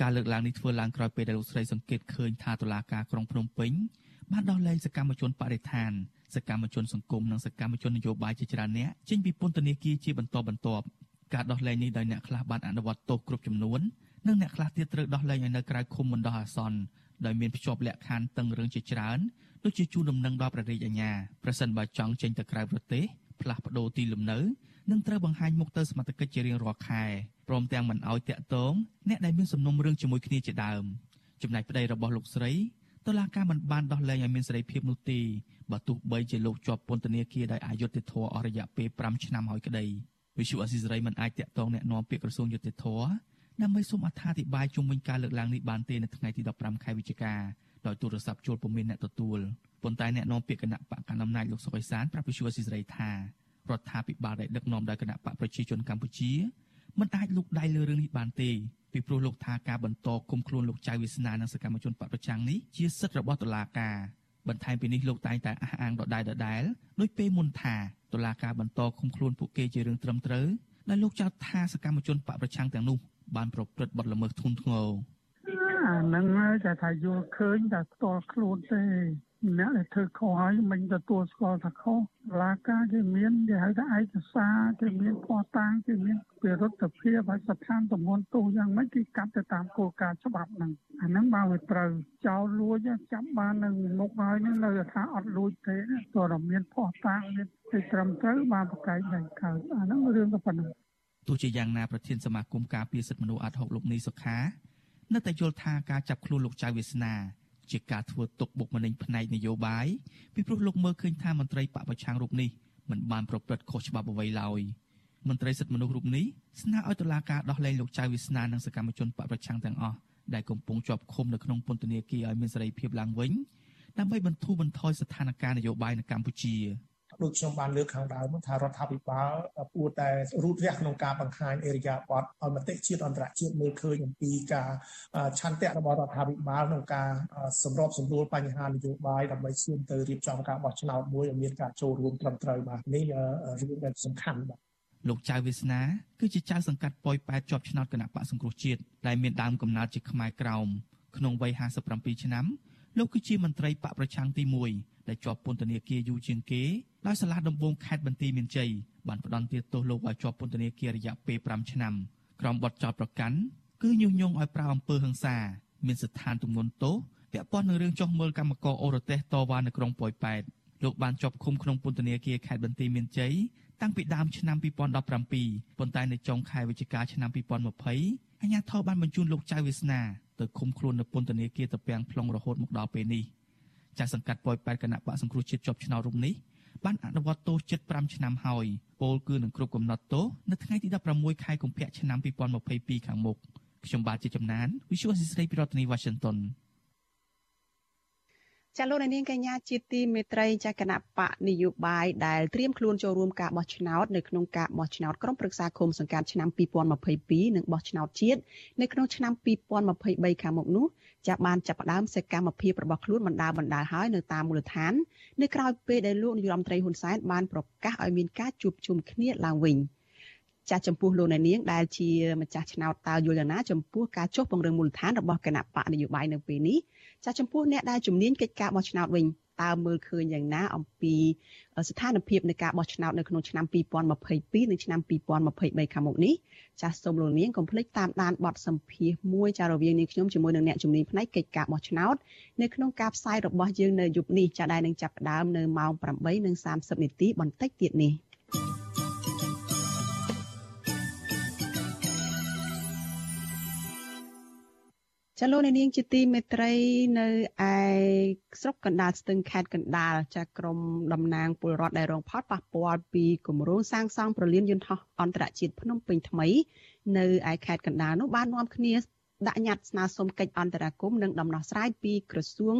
ការលើកឡើងនេះធ្វើឡើងក្រោយពេលដែលលោកស្រីសង្កេតឃើញថាតុលាការក្រុងភ្នំពេញបានដោះលែងសកម្មជនបរិស្ថាន សកម្មជនសង្គមនិងសកម្មជននយោបាយជាច្រើនអ្នកចេញពីពន្ធនាគារជាបន្តបន្ទាប់ការដោះលែងនេះដោយអ្នកខ្លះបានអនុវត្តទោសគ្រប់ចំនួននិងអ្នកខ្លះទៀតត្រូវដោះលែងឲ្យនៅក្រៅឃុំបណ្ដោះអាសន្នដោយមានភ្ជាប់លក្ខខណ្ឌតឹងរឿងជាច្រើនដូចជាជួនដំណឹងដល់ប្រទេសអាញាប្រសិនបើចង់ចេញទៅក្រៅប្រទេសផ្លាស់ប្ដូរទីលំនៅនិងត្រូវបង្ហាញមុខទៅសមត្ថកិច្ចជារៀងរាល់ខែព្រមទាំងមិនអោយតាក់ទងអ្នកដែលមានសំណុំរឿងជាមួយគ្នាជាដើមចំណែកប្តីរបស់លោកស្រី តុលាការមិនបានដោះលែងឲ្យមានសេរីភាពនោះទេបើទោះបីជាលោកជាប់ពន្ធនាគារដោយអយុត្តិធម៌អស់រយៈពេល5ឆ្នាំហើយក្តីវិសុអស៊ីសេរីមិនអាចតាក់ទងแนะនាំពាក្យក្រសួងយុតិធធដើម្បីសូមអត្ថាធិប្បាយជុំវិញការលើកឡើងនេះបានទេនៅថ្ងៃទី15ខែវិច្ឆិកាដោយទូរស័ព្ទជួលពុំមានអ្នកទទួលប៉ុន្តែអ្នកនាំពាក្យគណៈបកកណ្ដាលអំណាចលោកសុកអេសានប្រាប់វិសុអស៊ីសេរីថារដ្ឋាភិបាលដែលដឹកនាំដោយគណៈបកប្រជាជនកម្ពុជា មិនអាចលុកដៃលើរឿងនេះបានទេពីព្រោះលោកថាការបន្តគុំខ្លួនលោកចៅវាសនានិងសកម្មជនបកប្រឆាំងនេះជាសិទ្ធិរបស់តុលាការបន្ថែមពីនេះលោកតែងតែអះអាងដដែលដដែលដោយពេលមុនថាតុលាការបន្តឃុំខ្លួនពួកគេជារឿងត្រឹមត្រូវដែលលោកចោទថាសកម្មជនបកប្រឆាំងទាំងនោះបានប្រព្រឹត្តបទល្មើសធ្ងន់ធ្ងរអាហ្នឹងតែថាយល់ឃើញតែផ្ទាល់ខ្លួនទេ អ្នកដែលធ្វើខុសហើយមិនទទួលស្គាល់ថាខុសឡាការគេមានគេហៅថាឯកសារគេមានភ័ស្តុតាងគេមានពិរុទ្ធភាពហើយស្ថានតំបន់ទោសយ៉ាងម៉េចគេកាត់ទៅតាមគោលការណ៍ច្បាប់ហ្នឹងអាហ្នឹងបើវាត្រូវចោលលួចចាប់បាននៅមុខហើយនឹងនៅថាអត់លួចទេតើរមានភ័ស្តុតាងមានទីត្រឹមត្រូវបានប្រកែកដៃកើតអាហ្នឹងរឿងក៏ប៉ុណ្ណឹងទោះជាយ៉ាងណាប្រធានសមាគមការពារសិទ្ធិមនុស្សអាត់ហុកលោកនីសុខានៅតែយល់ថាការចាប់ខ្លួនលោកចៅវាសនា ជាការធ្វើទុកបុកម្នេញផ្នែកនយោបាយពីព្រោះលោកមើលឃើញថាមន្ត្រីបពប្រឆាំងរូបនេះមិនបានប្រព្រឹត្តខុសច្បាប់អ្វីឡើយមន្ត្រីសិទ្ធិមនុស្សរូបនេះស្នើឲ្យតុលាការដោះលែងលោកចៅវាសនានិងសកម្មជនបពប្រឆាំងទាំងអស់ដែលកំពុងជាប់ឃុំនៅក្នុងពន្ធនាគារឲ្យមានសេរីភាពឡើងវិញដើម្បីបន្ធូរបន្ថយស្ថានភាពនយោបាយនៅកម្ពុជា ដូចខ្ញុំបានលើកខាងដើមថារដ្ឋាភិបាលគួរតែរូតរះក្នុងការបង្ហាញអេរិយាបថឲ្យមតិជាតិអន្តរជាតិមើលឃើញអំពីការឆន្ទៈរបស់រដ្ឋាភិបាលក្នុងការសម្របសម្រួលបញ្ហានយោបាយដើម្បីឈានទៅរៀបចំការបោះឆ្នោតមួយឲ្យមានការចូលរួមត្រឹមត្រូវបាទនេះរឿងដែលសំខាន់បាទលោកចៅវាសនាគឺជាចៅសង្កាត់ប៉ោយប៉ែតជាប់ឆ្នោតគណៈបកសង្គ្រោះជាតិដែលមានដើមកំណើតជាខ្មែរក្រោមក្នុងវ័យ57ឆ្នាំ លោកគឺជាមន្ត្រីបកប្រឆាំងទី1ដែលជាប់ពន្ធនាគារយូរជាងគេដោយសាលាដំបងខេត្តបន្ទាយមានជ័យបានផ្តន្ទាទោសលោកឲ្យជាប់ពន្ធនាគាររយៈពេល5ឆ្នាំក្រោមបទចោទប្រកាន់គឺញុះញង់ឲ្យប្រើអំពើហិង្សាមានស្ថានទម្ងន់ទោសពាក់ព័ន្ធនឹងរឿងចោះមើលកម្មករអូរទេសតវ៉ានៅក្រុងប៉ោយប៉ែតលោកបានជាប់ឃុំក្នុងពន្ធនាគារខេត្តបន្ទាយមានជ័យតាំងពីដើមឆ្នាំ2017ប៉ុន្តែនៅចុងខែវិច្ឆិកាឆ្នាំ2020អាជ្ញាធរបានបញ្ជូនលោកចៅវាសនា ទៅឃុំខ្លួននៅពន្ធនាគារតាពាំង plong រហូតមកដល់ពេលនេះចាស់សង្កាត់ប៉ោយប៉ែតគណៈបកសង្គ្រោះជាតិជាប់ឆ្នោតរុំនេះបានអនុវត្តទោសជិត5ឆ្នាំហើយពលគឺនឹងគ្រប់កំណត់ទោសនៅថ្ងៃទី16ខែកុម្ភៈឆ្នាំ2022ខាងមុខខ្ញុំបាទជាចំណាន Visual Assisray ពីរដ្ឋធានី Washington ចាលោកនាងកញ្ញាជាទីមេត្រីចាគណៈបកនយោបាយដែលត្រៀមខ្លួនចូលរួមការបោះឆ្នោតនៅក្នុងការបោះឆ្នោតក្រុមប្រឹក្សាឃុំសង្កាត់ឆ្នាំ2022និងបោះឆ្នោតជាតិនៅក្នុងឆ្នាំ2023ខាងមុខនោះចាបានចាប់ផ្ដើមសកម្មភាពរបស់ខ្លួនបណ្ដាបណ្ដាហើយនៅតាមមូលដ្ឋាននៅក្រៅពេលដែលលោកនាយរដ្ឋមន្ត្រីហ៊ុនសែនបានប្រកាសឲ្យមានការជួបជុំគ្នាឡើងវិញចាស់ចំពោះលោកអ្នកនាងដែលជាម្ចាស់ឆ្នោតតើយល់យ៉ាងណាចំពោះការចុះពង្រឹងមូលដ្ឋានរបស់គណៈបកនយោបាយនៅពេលនេះ ចាចំពោះអ្នកដែលជំនាញកិច្ចការបោះឆ្នោតវិញតើមើលឃើញយ៉ាងណាអំពីស្ថានភាពនៃការបោះឆ្នោតនៅក្នុងឆ្នាំ2022និងឆ្នាំ2023ខាងមុខនេះចាសសូមលោកនាងកុំភ្លេចតាមដានបទសម្ភាសន៍មួយចារវាងនាងខ្ញុំជាមួយនឹងអ្នកជំនាញផ្នែកកិច្ចការបោះឆ្នោតនៅក្នុងការផ្សាយរបស់យើងនៅយប់នេះចាដែលនឹងចាប់ផ្ដើមនៅម៉ោង8:30នាទីបន្តិចទៀតនេះ ចលនានាងជាទីមេត្រីនៅឯស្រុកកណ្ដាលស្ទឹងខេត្តកណ្ដាលចាក្រមតំណាងពលរដ្ឋដែលរងផលប៉ះពាល់ពីគម្រោងសាងសង់ប្រលានយន្តហោះអន្តរជាតិភ្នំពេញថ្មី នៅឯខេត្តកណ្ដាលនោះបាននាំគ្នាដាក់ញត្តិស្នើសុំកិច្ចអន្តរាគមន៍និងដំណោះស្រាយពីក្រសួង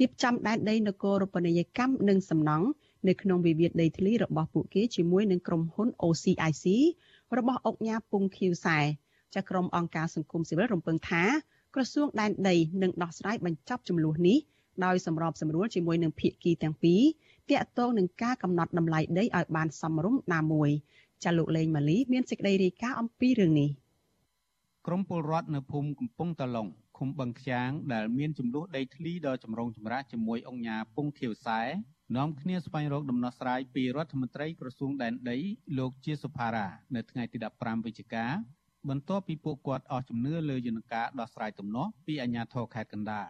រៀបចំដែនដីនគររូបនីយកម្មនិងសំណង់នៅក្នុងវិវាទដីធ្លីរបស់ពួកគេជាមួយនឹងក្រុមហ៊ុន OCIC របស់អង្គញាពុងខៀវសែចាក្រុមអង្គការសង្គមស៊ីវិលរំពឹងថា ក្រសួងដែនដីនឹងដោះស្រាយបញ្ចប់ចំនួននេះដោយសម្របសម្រួលជាមួយនឹងភាគីទាំងពីរទាក់ទងនឹងការកំណត់តម្លៃដីឲ្យបានសមរម្យណាមួយចាលោកលេងម៉ាលីមានសេចក្តីរាយការណ៍អំពីរឿងនេះក្រមពលរដ្ឋនៅភូមិកំពង់តឡុងឃុំបឹងខ្យាងដែលមានចំនួនដីធ្លីដ៏ចម្រុងចម្រាស់ជាមួយអង្គញាពងខៀវសែនាំគ្នាស្វែងរកដំណោះស្រាយពីរដ្ឋមន្ត្រីក្រសួងដែនដីលោកជាសុផារ៉ានៅថ្ងៃទី15វិច្ឆិកា បន្ទាប់ពីពួកគាត់អស់ជំនឿលើយន្តការដោះស្រាយទំនាស់ពីអាជ្ញាធរខេត្តកណ្ដាល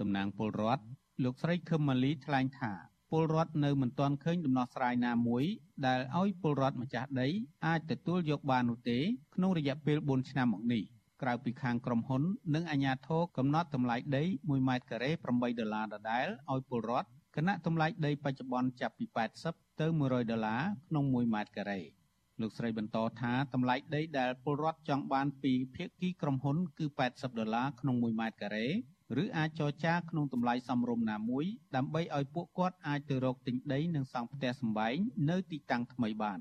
តំណាងពលរដ្ឋលោកស្រីខឹមម៉ាលីថ្លែងថាពលរដ្ឋនៅមិនទាន់ឃើញដំណោះស្រាយណាមួយដែលឲ្យពលរដ្ឋម្ចាស់ដីអាចទទួលយកបាននោះទេក្នុងរយៈពេល4ឆ្នាំមកនេះក្រៅពីខាងក្រុមហ៊ុន និងអាជ្ញាធរកំណត់តម្លៃដី1ម៉ែត្រការ៉េ8ដុល្លារដដែលឲ្យពលរដ្ឋគណៈតម្លៃដីបច្ចុប្បន្នចាប់ពី80ទៅ100ដុល្លារក្នុង1ម៉ែត្រការ៉េ លោកស្រីបន្តថាតម្លៃដីដែលពលរដ្ឋចង់បានពីភាគីក្រុមហ៊ុនគឺ80ដុល្លារក្នុង1ម៉ែត្រការ៉េឬអាចចរចាក្នុងតម្លៃសមរម្យណាមួយដើម្បីឲ្យពួកគាត់អាចទៅរកទិញដីនិងសង់ផ្ទះសម្បែងនៅទីតាំងថ្មីបាន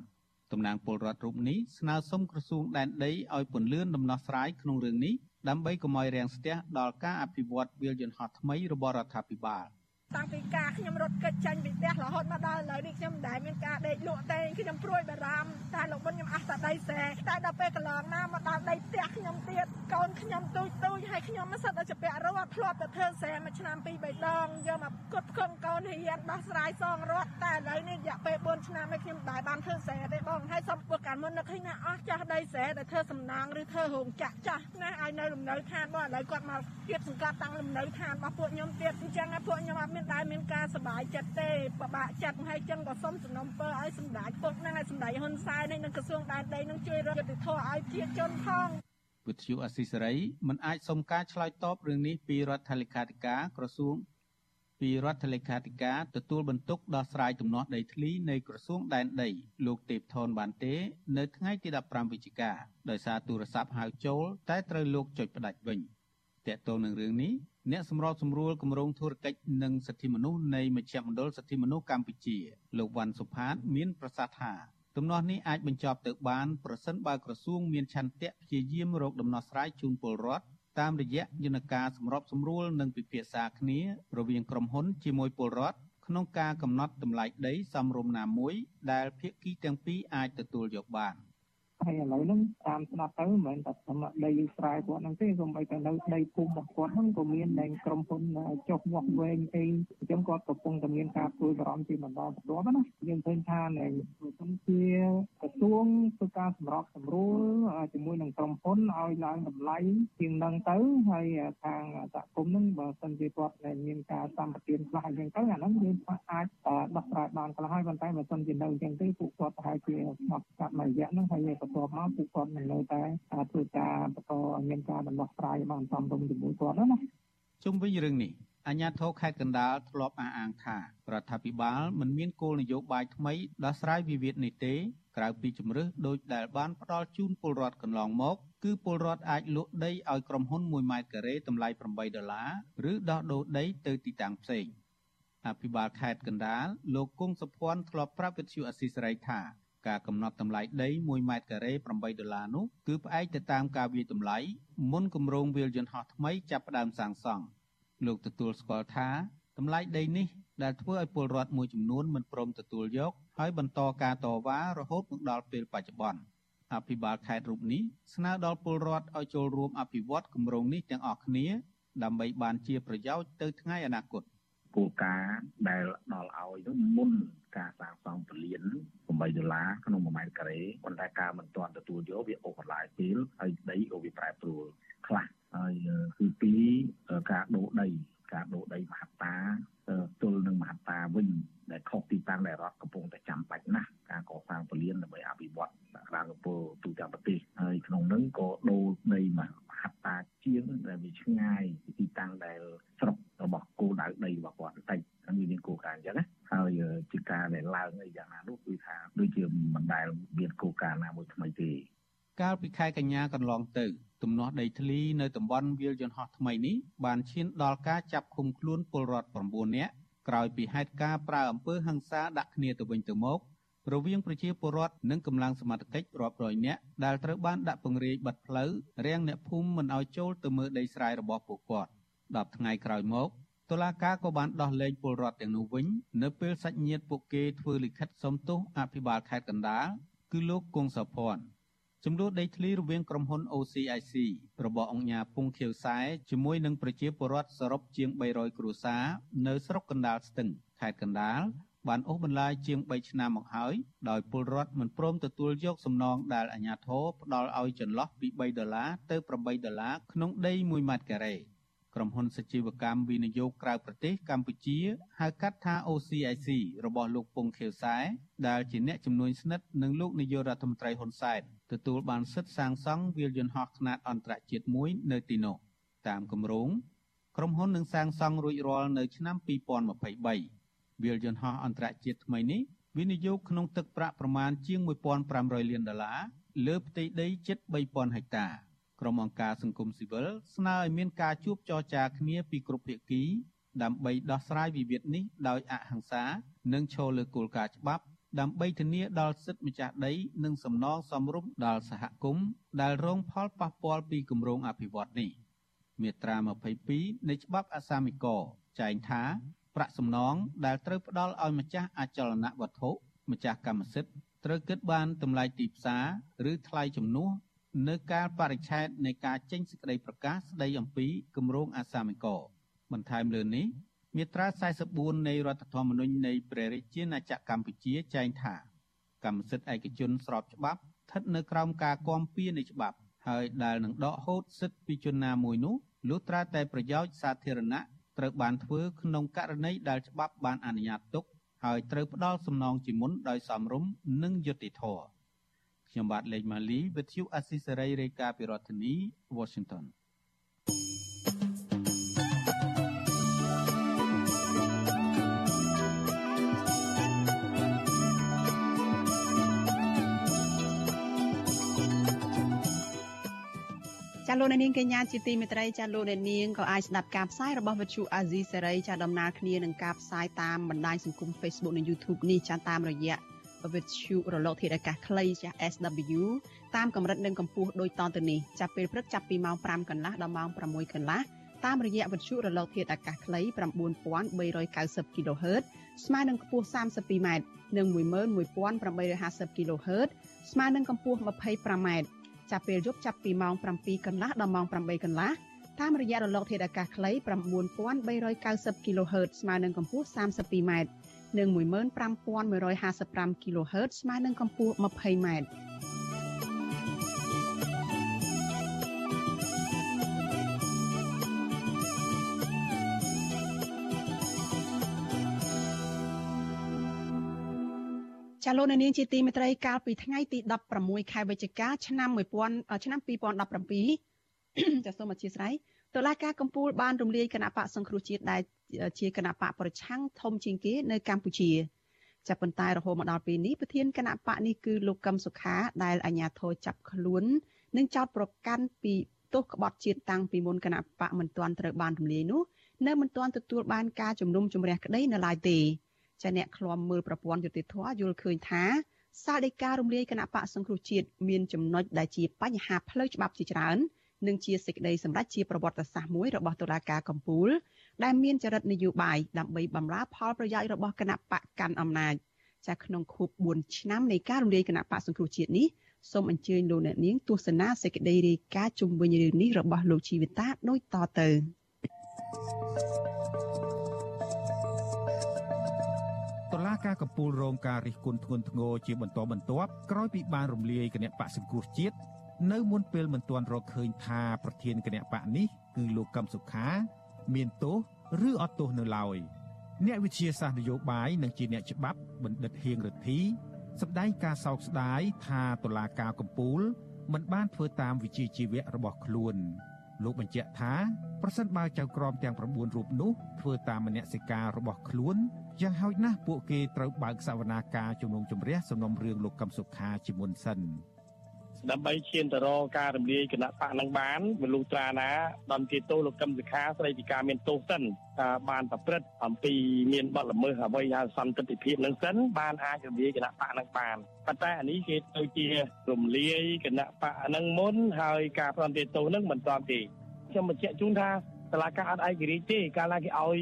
តំណាងពលរដ្ឋរូបនេះស្នើសុំក្រសួងដែនដីឲ្យពន្លឿនដំណោះស្រាយក្នុងរឿងនេះដើម្បីកុំឲ្យរាំងស្ទះដល់ការអភិវឌ្ឍវាលយន្តហោះថ្មីរបស់រដ្ឋាភិបាល។ តាំងពីការខ្ញុំរត់កិច្ចចាញ់ពីផ្ទះរហូតមកដល់ឥឡូវនេះខ្ញុំមិនដែលមានការដេកលក់ទេខ្ញុំព្រួយបារម្ភតែលោកប៊ុនខ្ញុំអស់តែដីស្រែតែដល់ពេលកន្លងណាមកដល់ដីផ្ទះខ្ញុំទៀតកូនខ្ញុំទូចទូចហើយខ្ញុំមិនសិតតែជាពាក់រត់ធ្លាប់តែធ្វើស្រែមួយឆ្នាំពីរបីដងយកមកគត់ផ្គង់កូនរៀនដោះស្រាយសងរត់តែឥឡូវនេះរយៈពេល4ឆ្នាំហើយខ្ញុំមិនដែលបានធ្វើស្រែទេបងហើយសុំពួកកាលមុននឹកឃើញថាអស់ចាស់ដីស្រែដែលធ្វើសំណាងឬធ្វើរោងចក្រចាស់ណាឲ្យនៅលំនៅឋានបងឥឡូវគាត់មកទៀតសង្កាត់តាំងលំនៅឋានរបស់ពួកខ្ញុំទៀតអញ្ចឹងពួកខ្ញុំអត់មានដែលមានការសប្បាយចិត្តទេពិបាកចិត្តហើយចឹងក៏សូមសំណូមពរឲ្យសម្ដេចពុកនឹងឲ្យសម្ដេចហ៊ុនសែននេះនឹងក្រសួងដែនដីនឹងជួយរដ្ឋយុតិធម៌ឲ្យប្រជាជនផងវិទ្យុអស៊ីសេរីមិនអាចសុំការឆ្លើយតបរឿងនេះពីរដ្ឋលេខាធិការក្រសួងពីរដ្ឋលេខាធិការទទួលបន្ទុកដោះស្រាយទំនាស់ដីធ្លីនៃក្រសួងដែនដីលោកទេពថនបានទេ នៅថ្ងៃទី15វិច្ឆិកាដោយសារទូរស័ព្ទហៅចូល តែត្រូវលោកចុចផ្ដាច់វិញតកតងនឹងរឿងនេះ អ្នកសម្របសម្រួលគម្រោងធុរកិច្ចនិងសិទ្ធិមនុស្សនៃមជ្ឈមណ្ឌលសិទ្ធិមនុស្សកម្ពុជាលោកវ៉ាន់សុផាត មានប្រសាសន៍ថាទំនាស់នេះអាចបញ្ចប់ទៅបានប្រសិនបើក្រសួងមានឆន្ទៈព្យាយាមរកដំណោះស្រាយជូនពលរដ្ឋតាមរយៈយន្តការសម្របសម្រួលនិងពិភាក្សាគ្នារវាងក្រុមហ៊ុនជាមួយពលរដ្ឋក្នុងការកំណត់តម្លៃដីសមរម្យណាមួយដែលភាគីទាំងពីរអាចទទួលយកបាន។ ហើយឥឡូវហ្នឹងតាមស្ដាប់ទៅមិនមែនតែសម្រាប់ដីស្រែគាត់ហ្នឹងទេសូម្បីតែនៅដីភូមិរបស់គាត់ហ្នឹងក៏មានដែងក្រុមហ៊ុនចុះវាស់វែងទេអញ្ចឹងគាត់កំពុងតែមានការព្រួយបារម្ភជាបន្តបន្ទាប់ណាយើងឃើញថានៅក្នុងជាក្រសួងធ្វើការសម្របសម្រួលជាមួយនឹងក្រុមហ៊ុនឲ្យឡើងតម្លៃជាងនឹងទៅហើយខាងសហគមន៍ហ្នឹងបើសិនជាគាត់មានការសម្បទានខ្លះអញ្ចឹងទៅអាហ្នឹងយើងអាចដោះស្រាយបានខ្លះហើយប៉ុន្តែបើសិនជានៅអញ្ចឹងទេពួកគាត់ប្រហែលជាស្ងប់ស្ងាត់មួយរយៈហ្នឹងហើយបន្ទាប់មកពួកគាត់នៅតែធ្វើការបន្តមានការដំណោះស្រាយបានសំរុំជាមួយគាត់ណាជុំវិញរឿងនេះអាជ្ញាធរខេត្តកណ្ដាលធ្លាប់អះអាងថារដ្ឋាភិបាលមិនមានគោលនយោបាយថ្មីដោះស្រាយវិវាទនេះទេក្រៅពីជំរឹះដោយដែលបានផ្ដល់ជូនពលរដ្ឋកន្លងមកគឺពលរដ្ឋអាចលក់ដីឲ្យក្រុមហ៊ុន1ម៉ែត្រការ៉េតម្លៃ8ដុល្លារឬដោះដូរដីទៅទីតាំងផ្សេងអភិបាលខេត្តកណ្ដាលលោកគង់សុភ័ណ្ឌធ្លាប់ប្រាប់វិទ្យុអស៊ីសេរីថា ការកំណត់តម្លៃដី1ម៉ែត្រការ៉េ8ដុល្លារនោះគឺផ្អែកទៅតាមការវាយតម្លៃមុនគម្រោងវាលយន្តហោះថ្មីចាប់ផ្ដើមសាងសង់លោកទទួលស្គាល់ថាតម្លៃដីនេះដែលធ្វើឲ្យពលរដ្ឋមួយចំនួនមិនព្រមទទួលយកហើយបន្តការតវ៉ារហូតមកដល់ពេលបច្ចុប្បន្នអភិបាលខេត្តរូបនេះស្នើដល់ពលរដ្ឋឲ្យចូលរួមអភិវឌ្ឍគម្រោងនេះទាំងអស់គ្នា ដើម្បីបានជាប្រយោជន៍ទៅថ្ងៃអនាគតគោលការណ៍ដែលដល់ឲ្យនោះមុន ការសាងសង់ពលាន8ដុល្លារក្នុង1ម៉ែត្រការ៉េប៉ុន្តែការមិនទាន់ទទួលយកវាអូសបន្លាយពេលហើយដីក៏វាប្រែប្រួលខ្លះហើយគឺពីការដូរដី ការដូរដីមហត្តាទល់នឹងមហត្តាវិញដែលខុសទីតាំងដែលរដ្ឋកំពុងតែចាំបាច់ណាស់ការកសាងពលានដើម្បីអភិវឌ្ឍក្រានកំពូលទូទាំងប្រទេសហើយក្នុងនោះក៏ដូរដីមហត្តាជាងដែលវាឆ្ងាយពីទីតាំងដែលស្រុករបស់គោលដៅដីរបស់គាត់បន្តិចហើយមានគោលការណ៍អញ្ចឹងណាហើយជាការដែលឡើងអីយ៉ាងណានោះគឺថាដូចជាមិនដែលមានគោលការណ៍ណាមួយថ្មីទេ កាលពីខែកញ្ញាកន្លងទៅទំនាស់ដីធ្លីនៅតំបន់វាលយន្តហោះថ្មីនេះបានឈានដល់ការចាប់ឃុំខ្លួនពលរដ្ឋ9នាក់ក្រោយពីហេតុការណ៍ប្រើអំពើហិង្សាដាក់គ្នាទៅវិញទៅមករវាងប្រជាពលរដ្ឋនិងកម្លាំងសមត្ថកិច្ចរាប់រយនាក់ដែលត្រូវបានដាក់ពង្រាយបិទផ្លូវរាំងអ្នកភូមិមិនឲ្យចូលទៅមើលដីស្រែរបស់ពួកគាត់10ថ្ងៃក្រោយមកតុលាការក៏បានដោះលែងពលរដ្ឋទាំងនោះវិញនៅពេលសាច់ញាតិពួកគេធ្វើលិខិតសុំទោសអភិបាលខេត្តកណ្ដាលគឺលោកគង់សុភ័ណ្ឌ ចំនួនដីធ្លីរវាងក្រុមហ៊ុន OCIC របស់អង្គការពងខៀវសែជាមួយនឹងប្រជាពលរដ្ឋសរុបជាង300គ្រួសារនៅស្រុកកណ្ដាលស្ទឹងខេត្តកណ្ដាលបានអូសបន្លាយជាង3ឆ្នាំមកហើយដោយពលរដ្ឋមិនព្រមទទួលយកសំណងដែលអាជ្ញាធរផ្ដល់ឲ្យចន្លោះពី3ដុល្លារទៅ8ដុល្លារក្នុងដី1ម៉ែត្រការ៉េ ក្រុមហ៊ុនសជីវកម្មវិនិយោគក្រៅប្រទេសកម្ពុជាហៅកាត់ថា OCIC របស់លោកពងខៀវសែដែលជាអ្នកជំនួយស្និទ្ធនឹងលោកនាយករដ្ឋមន្ត្រីហ៊ុនសែនទទួលបានសិទ្ធិសាងសង់វាលយន្តហោះខ្នាតអន្តរជាតិមួយនៅទីនោះតាមគម្រោងក្រុមហ៊ុននឹងសាងសង់រួចរាល់នៅឆ្នាំ2023វាលយន្តហោះអន្តរជាតិថ្មីនេះវិនិយោគក្នុងទឹកប្រាក់ប្រមាណជាង1500លានដុល្លារលើផ្ទៃដីជិត3000ហិកតា ក្រុមអង្គការសង្គមស៊ីវិលស្នើឲ្យមានការជួបចរចាគ្នាពីគ្រប់ភាគី ដើម្បីដោះស្រាយវិវាទនេះដោយអហិង្សា និងឈលលើគោលការណ៍ច្បាប់ ដើម្បីធានាដល់សិទ្ធិម្ចាស់ដី និងសំណងសមរម្យដល់សហគមន៍ដែលរងផលប៉ះពាល់ពីគម្រោងអភិវឌ្ឍនេះមាត្រា22នៃច្បាប់អសាមិកចែងថាប្រាក់សំណងដែលត្រូវផ្ដល់ឲ្យម្ចាស់អចលនវត្ថុម្ចាស់កម្មសិទ្ធិត្រូវគិតបានតម្លៃទីផ្សារឬថ្លៃជំនួស នៅកាលបរិច្ឆេទនៃការចេញសេចក្តីប្រកាសស្តីអំពីគម្រោងអាសាមិកបន្ថែមលើនេះមាត្រា44នៃរដ្ឋធម្មនុញ្ញនៃព្រះរាជាណាចក្រកម្ពុជាចែងថាកម្មសិទ្ធិឯកជនស្របច្បាប់ស្ថិតនៅក្រោមការគាំពៀនៃច្បាប់ហើយដែលនឹងដកហូតសិទ្ធិពីជនណាមួយនោះលុះត្រាតែប្រយោជន៍សាធារណៈត្រូវបានធ្វើក្នុងករណីដែលច្បាប់បានអនុញ្ញាតទុកហើយត្រូវផ្ដល់សំណងជាមុនដោយសមរម្យនិងយុត្តិធម៌ ខ្ញុំបាទលេងម៉ាលីវិទ្យុអស៊ីសេរីរាយការណ៍ពីរដ្ឋធានី Washington ចាលោកនាងកញ្ញាជាទីមេត្រីចាលោកនាងក៏អាចស្ដាប់ការផ្សាយរបស់វិទ្យុអាស៊ីសេរីចាដំណើរគ្នានឹងការផ្សាយតាមបណ្ដាញសង្គម Facebook និង YouTube នេះចាតាមរយៈ វិទ្យុរលកធាតុអាកាសខ្លីចា SW តាមកម្រិតនិងកម្ពស់ដូចតទៅនេះចាប់ពេលព្រឹកចាប់ពីម៉ោង5កន្លះដល់ម៉ោង6កន្លះតាមរយៈវិទ្យុរលកធាតុអាកាសខ្លី9390 kHz ស្មើនឹងកម្ពស់ 32m និង11850 kHz ស្មើនឹងកម្ពស់ 25m ចាប់ពេលយប់ចាប់ពីម៉ោង7កន្លះដល់ម៉ោង8កន្លះតាមរយៈរលកធាតុអាកាសខ្លី9390 kHz ស្មើនឹងកម្ពស់ 32m និង15155 kHz ស្មើនឹងកម្ពស់ 20m ចាលោកនាងជាទីមេត្រីកាលពីថ្ងៃទី16ខែវិច្ឆិកាឆ្នាំ1000ឆ្នាំ2017ចាសូមអធិស្ឋានតុលាការកំពូលបានរំលាយគណៈបកសង្គ្រោះជាតិដែល ជាគណៈបកប្រឆាំងធំជាងគេនៅកម្ពុជាចាប់ប៉ុន្តែរហូតមកដល់ពេលនេះប្រធានគណៈបកនេះគឺលោកកឹមសុខាដែលអាជ្ញាធរចាប់ខ្លួននិងចោទប្រកាន់ពីទោសក្បត់ជាតិតាំងពីមុនគណៈបកមិនទាន់ត្រូវបានរំលាយនោះនៅមិនទាន់ទទួលបានការជំនុំជម្រះក្តីនៅឡើយទេចាអ្នកឃ្លាំមើលប្រព័ន្ធយុតិធធយល់ឃើញថាសាលដីការំលាយគណៈបកសង្គ្រោះជាតិមានចំណុចដែលជាបញ្ហាផ្លូវច្បាប់ជាច្រើននិងជាសេចក្តីសម្រេចជាប្រវត្តិសាស្ត្រមួយរបស់តុលាការកំពូល ដែលមានចរិតនយោបាយដើម្បីបម្រើផលប្រយោជន៍របស់គណៈបកកាន់អំណាចចាក្នុងខួប4ឆ្នាំនៃការរំលាយគណៈបកសង្គ្រោះជាតិនេះសូមអញ្ជើញលោកអ្នកនាងទស្សនាសេចក្តីរាយការណ៍ជុំវិញរឿងនេះរបស់លោកជីវិតាដូចតទៅតុលាការកំពូលរងការរិះគន់ធ្ងន់ធ្ងរជាបន្តបន្ទាប់ក្រោយពីបានរំលាយគណៈបកសង្គ្រោះជាតិនៅមុនពេលមិនទាន់រកឃើញថាប្រធានគណៈបកនេះគឺលោកកឹមសុខា មានទោសឬអត់ទោសនៅឡើយអ្នកវិទ្យាសាស្ត្រនយោបាយនិងជាអ្នកច្បាប់បណ្ឌិតហៀងរិទ្ធីសម្ដែងការសោកស្ដាយថាតុលាការកំពូលមិនបានធ្វើតាមវិជាជីវៈរបស់ខ្លួនលោកបញ្ជាក់ថាប្រសិនបើចៅក្រមទាំង9រូបនោះធ្វើតាមមនសិការរបស់ខ្លួនយ៉ាងហោចណាស់ពួកគេត្រូវបើកសវនាការជំនុំជម្រះសំណុំរឿងលោកកឹមសុខាជាមុនសិន ដើម្បីឈានទៅរកការរំលាយគណៈបកនឹងបានវាលុត្រាណាដំទីតោលោកកឹមសុខាស្ដីពីការមានទោសសិនថាបានប្រព្រឹត្តអំពីមានបទល្មើសអ្វីហៅសន្តិភាពនឹងសិនបានអាចរំលាយគណៈបកនឹងបានប៉ុន្តែអានេះគេទៅជារំលាយគណៈបកនឹងមុនហើយការប្រំទាទោសនឹងមិនទាន់ទេខ្ញុំបញ្ជាក់ជូនថាតឡាការអត់ឯករាជ្យទេកាលណាគេឲ្យ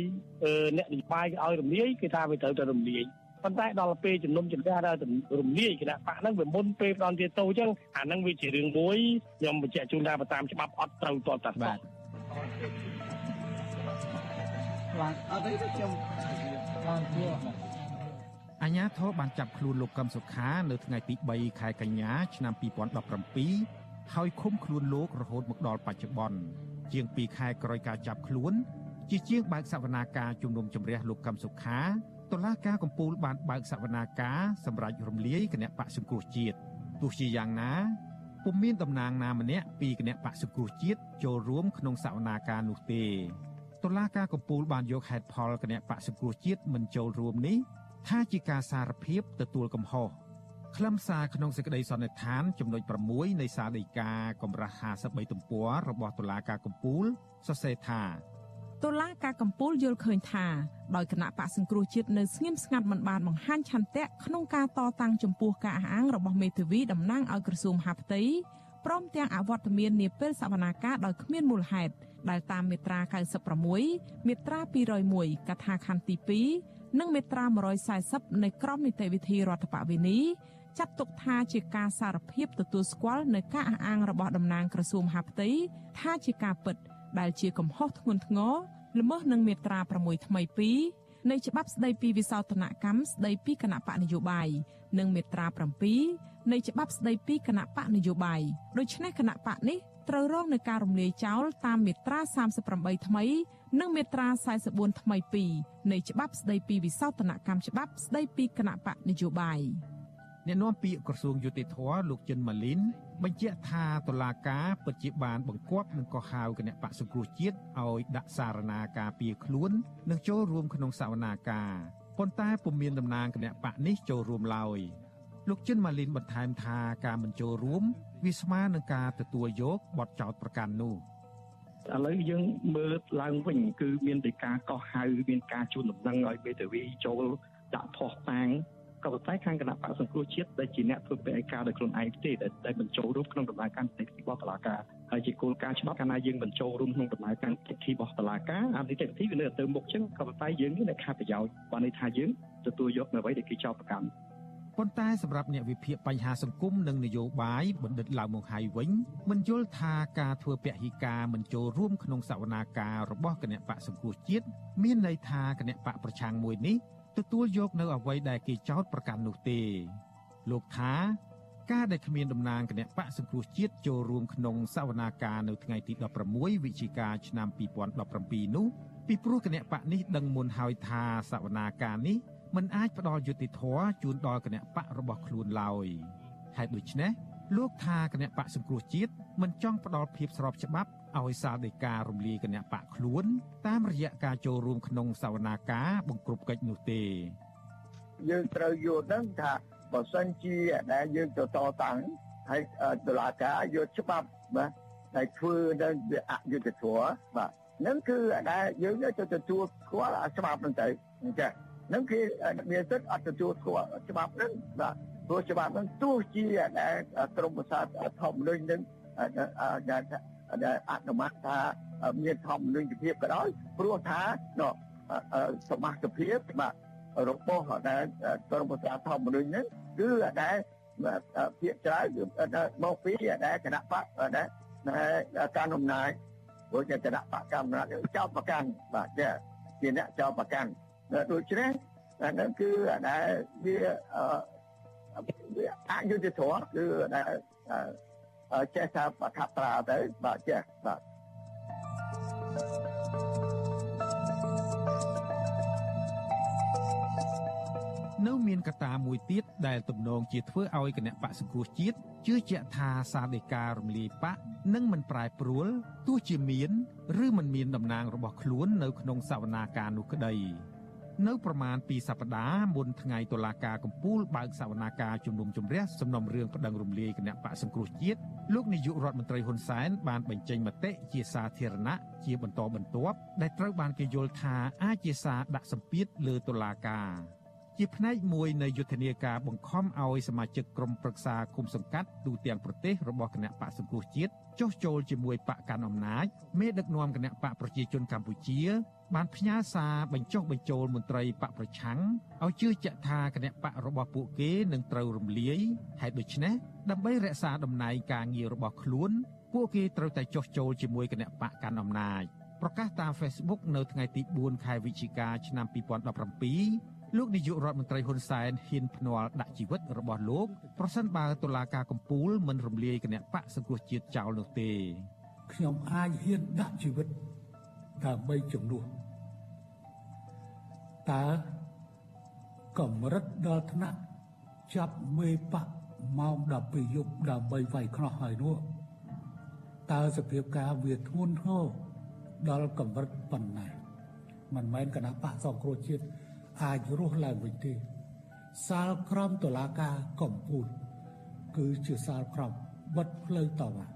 អ្នកនយោបាយគេឲ្យរំលាយគឺថាវាត្រូវតែរំលាយ ប៉ុន្តែដល់ពេលជំនុំជម្រះដល់រំលាយគណៈបកហ្នឹងវាមុនពេលផ្ដន់ទាតោអញ្ចឹងអាហ្នឹងវាជារឿងមួយខ្ញុំបញ្ជាក់ជូនថាតាមច្បាប់អត់ត្រូវតតតាបាទបាទអត់ទេខ្ញុំបានធ្វើអញ្ញាធរបានចាប់ខ្លួនលោកកឹមសុខានៅថ្ងៃទី3ខែកញ្ញាឆ្នាំ2017ហើយឃុំខ្លួនលោករហូតមកដល់បច្ចុប្បន្នជាង2ខែក្រោយការចាប់ខ្លួន ជាជាងបើកសវនាការជំនុំជម្រះលោកកឹមសុខា តុលាការកំពូលបានបើកសវនាការសម្រាប់រំលាយគណៈបកសង្គ្រោះជាតិទោះជាយ៉ាងណាពុំមានតំណាងណាម្នាក់ពីគណៈបកសង្គ្រោះជាតិចូលរួមក្នុងសវនាការនោះទេតុលាការកំពូលបានយកហេតុផលគណៈបកសង្គ្រោះជាតិមិនចូលរួមនេះថាជាការសារភាពទទួលកំហុសខ្លឹមសារក្នុងសេចក្តីសន្និដ្ឋានចំណុច6នៃសារដីកាកម្រាស់53ទំព័ររបស់តុលាការកំពូលសរសេរថា តុលាការកំពូលយល់ឃើញថាដោយគណៈបកសង្គ្រោះជាតិនៅស្ងៀមស្ងាត់មិនបានបង្ហាញឆន្ទៈក្នុងការតតាំងចំពោះការអះអាងរបស់មេធាវីតំណាងឲ្យក្រសួងហាផ្ទៃព្រមទាំងអវត្តមាននាពេលសវនាការដោយគ្មានមូលហេតុដែលតាមមាត្រា96មាត្រា201កថាខណ្ឌទី2និងមាត្រា140នៃក្រមនីតិវិធីរដ្ឋបវេនីចាត់ទុកថាជាការសារភាពទទួលស្គាល់នៅការអះអាងរបស់តំណាងក្រសួងមហាផ្ទៃថាជាការពិត ដែលជាកំហុសធ្ងន់ធ្ងរល្មើសនឹងមាត្រា6ថ្មី2នៃច្បាប់ស្តីពីវិសោធនកម្មស្តីពីគណៈបកនយោបាយនិងមាត្រា7នៃច្បាប់ស្តីពីគណៈបកនយោបាយដូច្នេះគណៈបកនេះត្រូវរងនឹងការរំលាយចោលតាមមាត្រា38ថ្មី និងមាត្រា44ថ្មី2នៃច្បាប់ស្តីពីវិសោធនកម្មច្បាប់ស្តីពីគណៈបកនយោបាយ អ្នកនាំពាក្យក្រសួងយុតិធធលោកចិនម៉ាលីនបញ្ជាក់ថាតុលាការពិតជាបានបង្គាប់និងកោះហៅគណៈបកសង្គ្រោះជាតិឲ្យដាក់សារណាការពារខ្លួននិងចូលរួមក្នុងសវនាការប៉ុន្តែពុំមានតំណាងគណៈបកនេះចូលរួមឡើយលោកចិនម៉ាលីនបន្ថែមថាការមិនចូលរួមវាស្មើនឹងការទទួលយកបទចោទប្រកាន់នោះឥឡូវយើងមើលឡើងវិញគឺមានតែការកោះហៅមានការជូនដំណឹងឲ្យមេធាវីចូលដាក់ផុសតាង ក៏ប៉ុន្តែខាងគណៈបកសង្គ្រោះជាតិដែលជាអ្នកធ្វើពាក្យឯកាដោយខ្លួនឯងទេដែលបញ្ចូលរួមក្នុងដំណើរការនីតិវិធីរបស់តុលាការហើយជាគោលការណ៍ច្បាប់កាលណាយើងបញ្ចូលរួមក្នុងដំណើរការនីតិវិធីរបស់តុលាការអានីតិវិធីវានៅទៅមុខចឹងក៏ប៉ុន្តែយើងនៅខាតប្រយោជន៍បានន័យថាយើងទទួលយកនៅអ្វីដែលគេចោទប្រកាន់ប៉ុន្តែសម្រាប់អ្នកវិភាគបញ្ហាសង្គមនិងនយោបាយបណ្ឌិតឡាវមកហៃវិញមិនយល់ថាការធ្វើពហិការមិនចូលរួមក្នុងសវនាការរបស់គណៈបកសង្គ្រោះជាតិមានន័យថាគណៈបកប្រឆាំងមួយនេះ ទទួលយកនៅអ្វីដែលគេចោទប្រកាន់នោះទេ លោកថាការដែលគ្មានតំណាងគណៈបកសង្គ្រោះជាតិចូលរួមក្នុងសវនាការនៅថ្ងៃទី16វិច្ឆិកាឆ្នាំ2017នោះពីព្រោះគណៈបកនេះដឹងមុនហើយថាសវនាការនេះមិនអាចផ្ដល់យុត្តិធម៌ជូនដល់គណៈបករបស់ខ្លួនឡើយហេតុដូច្នេះ លោកថាគណៈបកសង្គ្រោះជាតិមិនចង់ផ្ដល់ភាពស្របច្បាប់ឲ្យសាលដីការំលាយគណៈបកខ្លួន តាមរយៈការចូលរួមក្នុងសវនាការបង្ក្រប់កិច្ចនោះទេយើងត្រូវយល់ដឹងថាបើសិនជាដែលយើងទៅតតាំងហើយតុលាការយកច្បាប់បាទហើយធ្វើនៅវាអយុត្តិធម៌បាទនឹងគឺដែលយើងទៅទទួលស្គាល់ច្បាប់ហ្នឹងទៅអញ្ចឹងនឹងគេមានសិទ្ធិអត់ទទួលស្គាល់ច្បាប់ហ្នឹងបាទ ព្រោះច្បាប់ហ្នឹងទោះជាដែលក្រមប្រសាទធម្មនុញ្ញនឹងដែលអនុម័តថាមានធម្មនុញ្ញភាពក៏ដោយព្រោះថាសមាជិកភាពបាទរបស់ដែលក្រមប្រសាធម្មនុញ្ញហ្នឹងគឺដែលភាកច្រើនមកពីដែលគណៈបកដែលការអំណាចព្រោះជាគណៈបកកម្មណាចោតប្រកាន់បាទជាអ្នកចោតប្រកាន់ដូច្នេះអាហ្នឹងគឺដែលវា វាអយុត្តិធម៌គឺដែលចេះថាបកប្រាទៅបាទចេះបាទនៅមានកត្តាមួយទៀតដែលទំនងជាធ្វើឲ្យគណៈបកសង្គ្រោះជាតិជឿជាក់ថាសាលដីការរំលាយបកនឹងមិនប្រែប្រួលទោះជាមាន ឬមិនមានតំណាងរបស់ខ្លួននៅក្នុងសវនាការនោះក្តី នៅប្រមាណ2សប្តាហ៍មុនថ្ងៃតុលាការកំពូលបើកសវនាការជំនុំជម្រះសំណុំរឿងប្តឹងរំលាយគណៈបកសង្គ្រោះជាតិលោកនាយករដ្ឋមន្ត្រីហ៊ុនសែនបានបញ្ចេញមតិជាសាធារណៈជាបន្តបន្ទាប់ដែលត្រូវបានគេយល់ថាអាចជាសារដាក់សម្ពាធលើតុលាការ ជាផ្នែកមួយនៃយុទ្ធនាការបង្ខំឲ្យសមាជិកក្រុមប្រឹក្សាគុំសង្កាត់ទូទាំងប្រទេសរបស់គណៈបកសង្គ្រោះជាតិចុះចូលជាមួយបកកាន់អំណាចមេដឹកនាំគណៈបកប្រជាជនកម្ពុជា បានផ្ញើសារបញ្ចុះបញ្ចូលមន្ត្រីបកប្រឆាំងឲ្យជឿជាក់ថាគណៈបករបស់ពួកគេនឹងត្រូវរំលាយហេតុដូច្នេះដើម្បីរក្សាតំណែងការងាររបស់ខ្លួន ពួកគេត្រូវតែចុះចូលជាមួយគណៈបកកាន់អំណាចប្រកាសតាម Facebook នៅថ្ងៃទី4ខែវិច្ឆិកាឆ្នាំ2017 លោកនាយករដ្ឋមន្ត្រីហ៊ុនសែនហ៊ានភ្នាល់ដាក់ជីវិតរបស់លោកប្រសិនបើតុលាការកំពូលមិនរំលាយគណៈបកសង្គ្រោះជាតិចោលនោះទេខ្ញុំអាចហ៊ានដាក់ជីវិតដើម្បីជំនួសតើកម្រិតដល់ថ្នាក់ចាប់មេបកម៉ោង12យប់ដើម្បីវាយខ្នោះហើយនោះតើសភាពការវាធ្ងន់ធ្ងរដល់កម្រិតប៉ុណ្ណាមិនមែនគណៈបកសង្គ្រោះជាតិ អាចរស់ឡើងវិញទេ សាលក្រមតុលាការកំពូលគឺជាសាលក្រមបិទផ្លូវតវ៉ា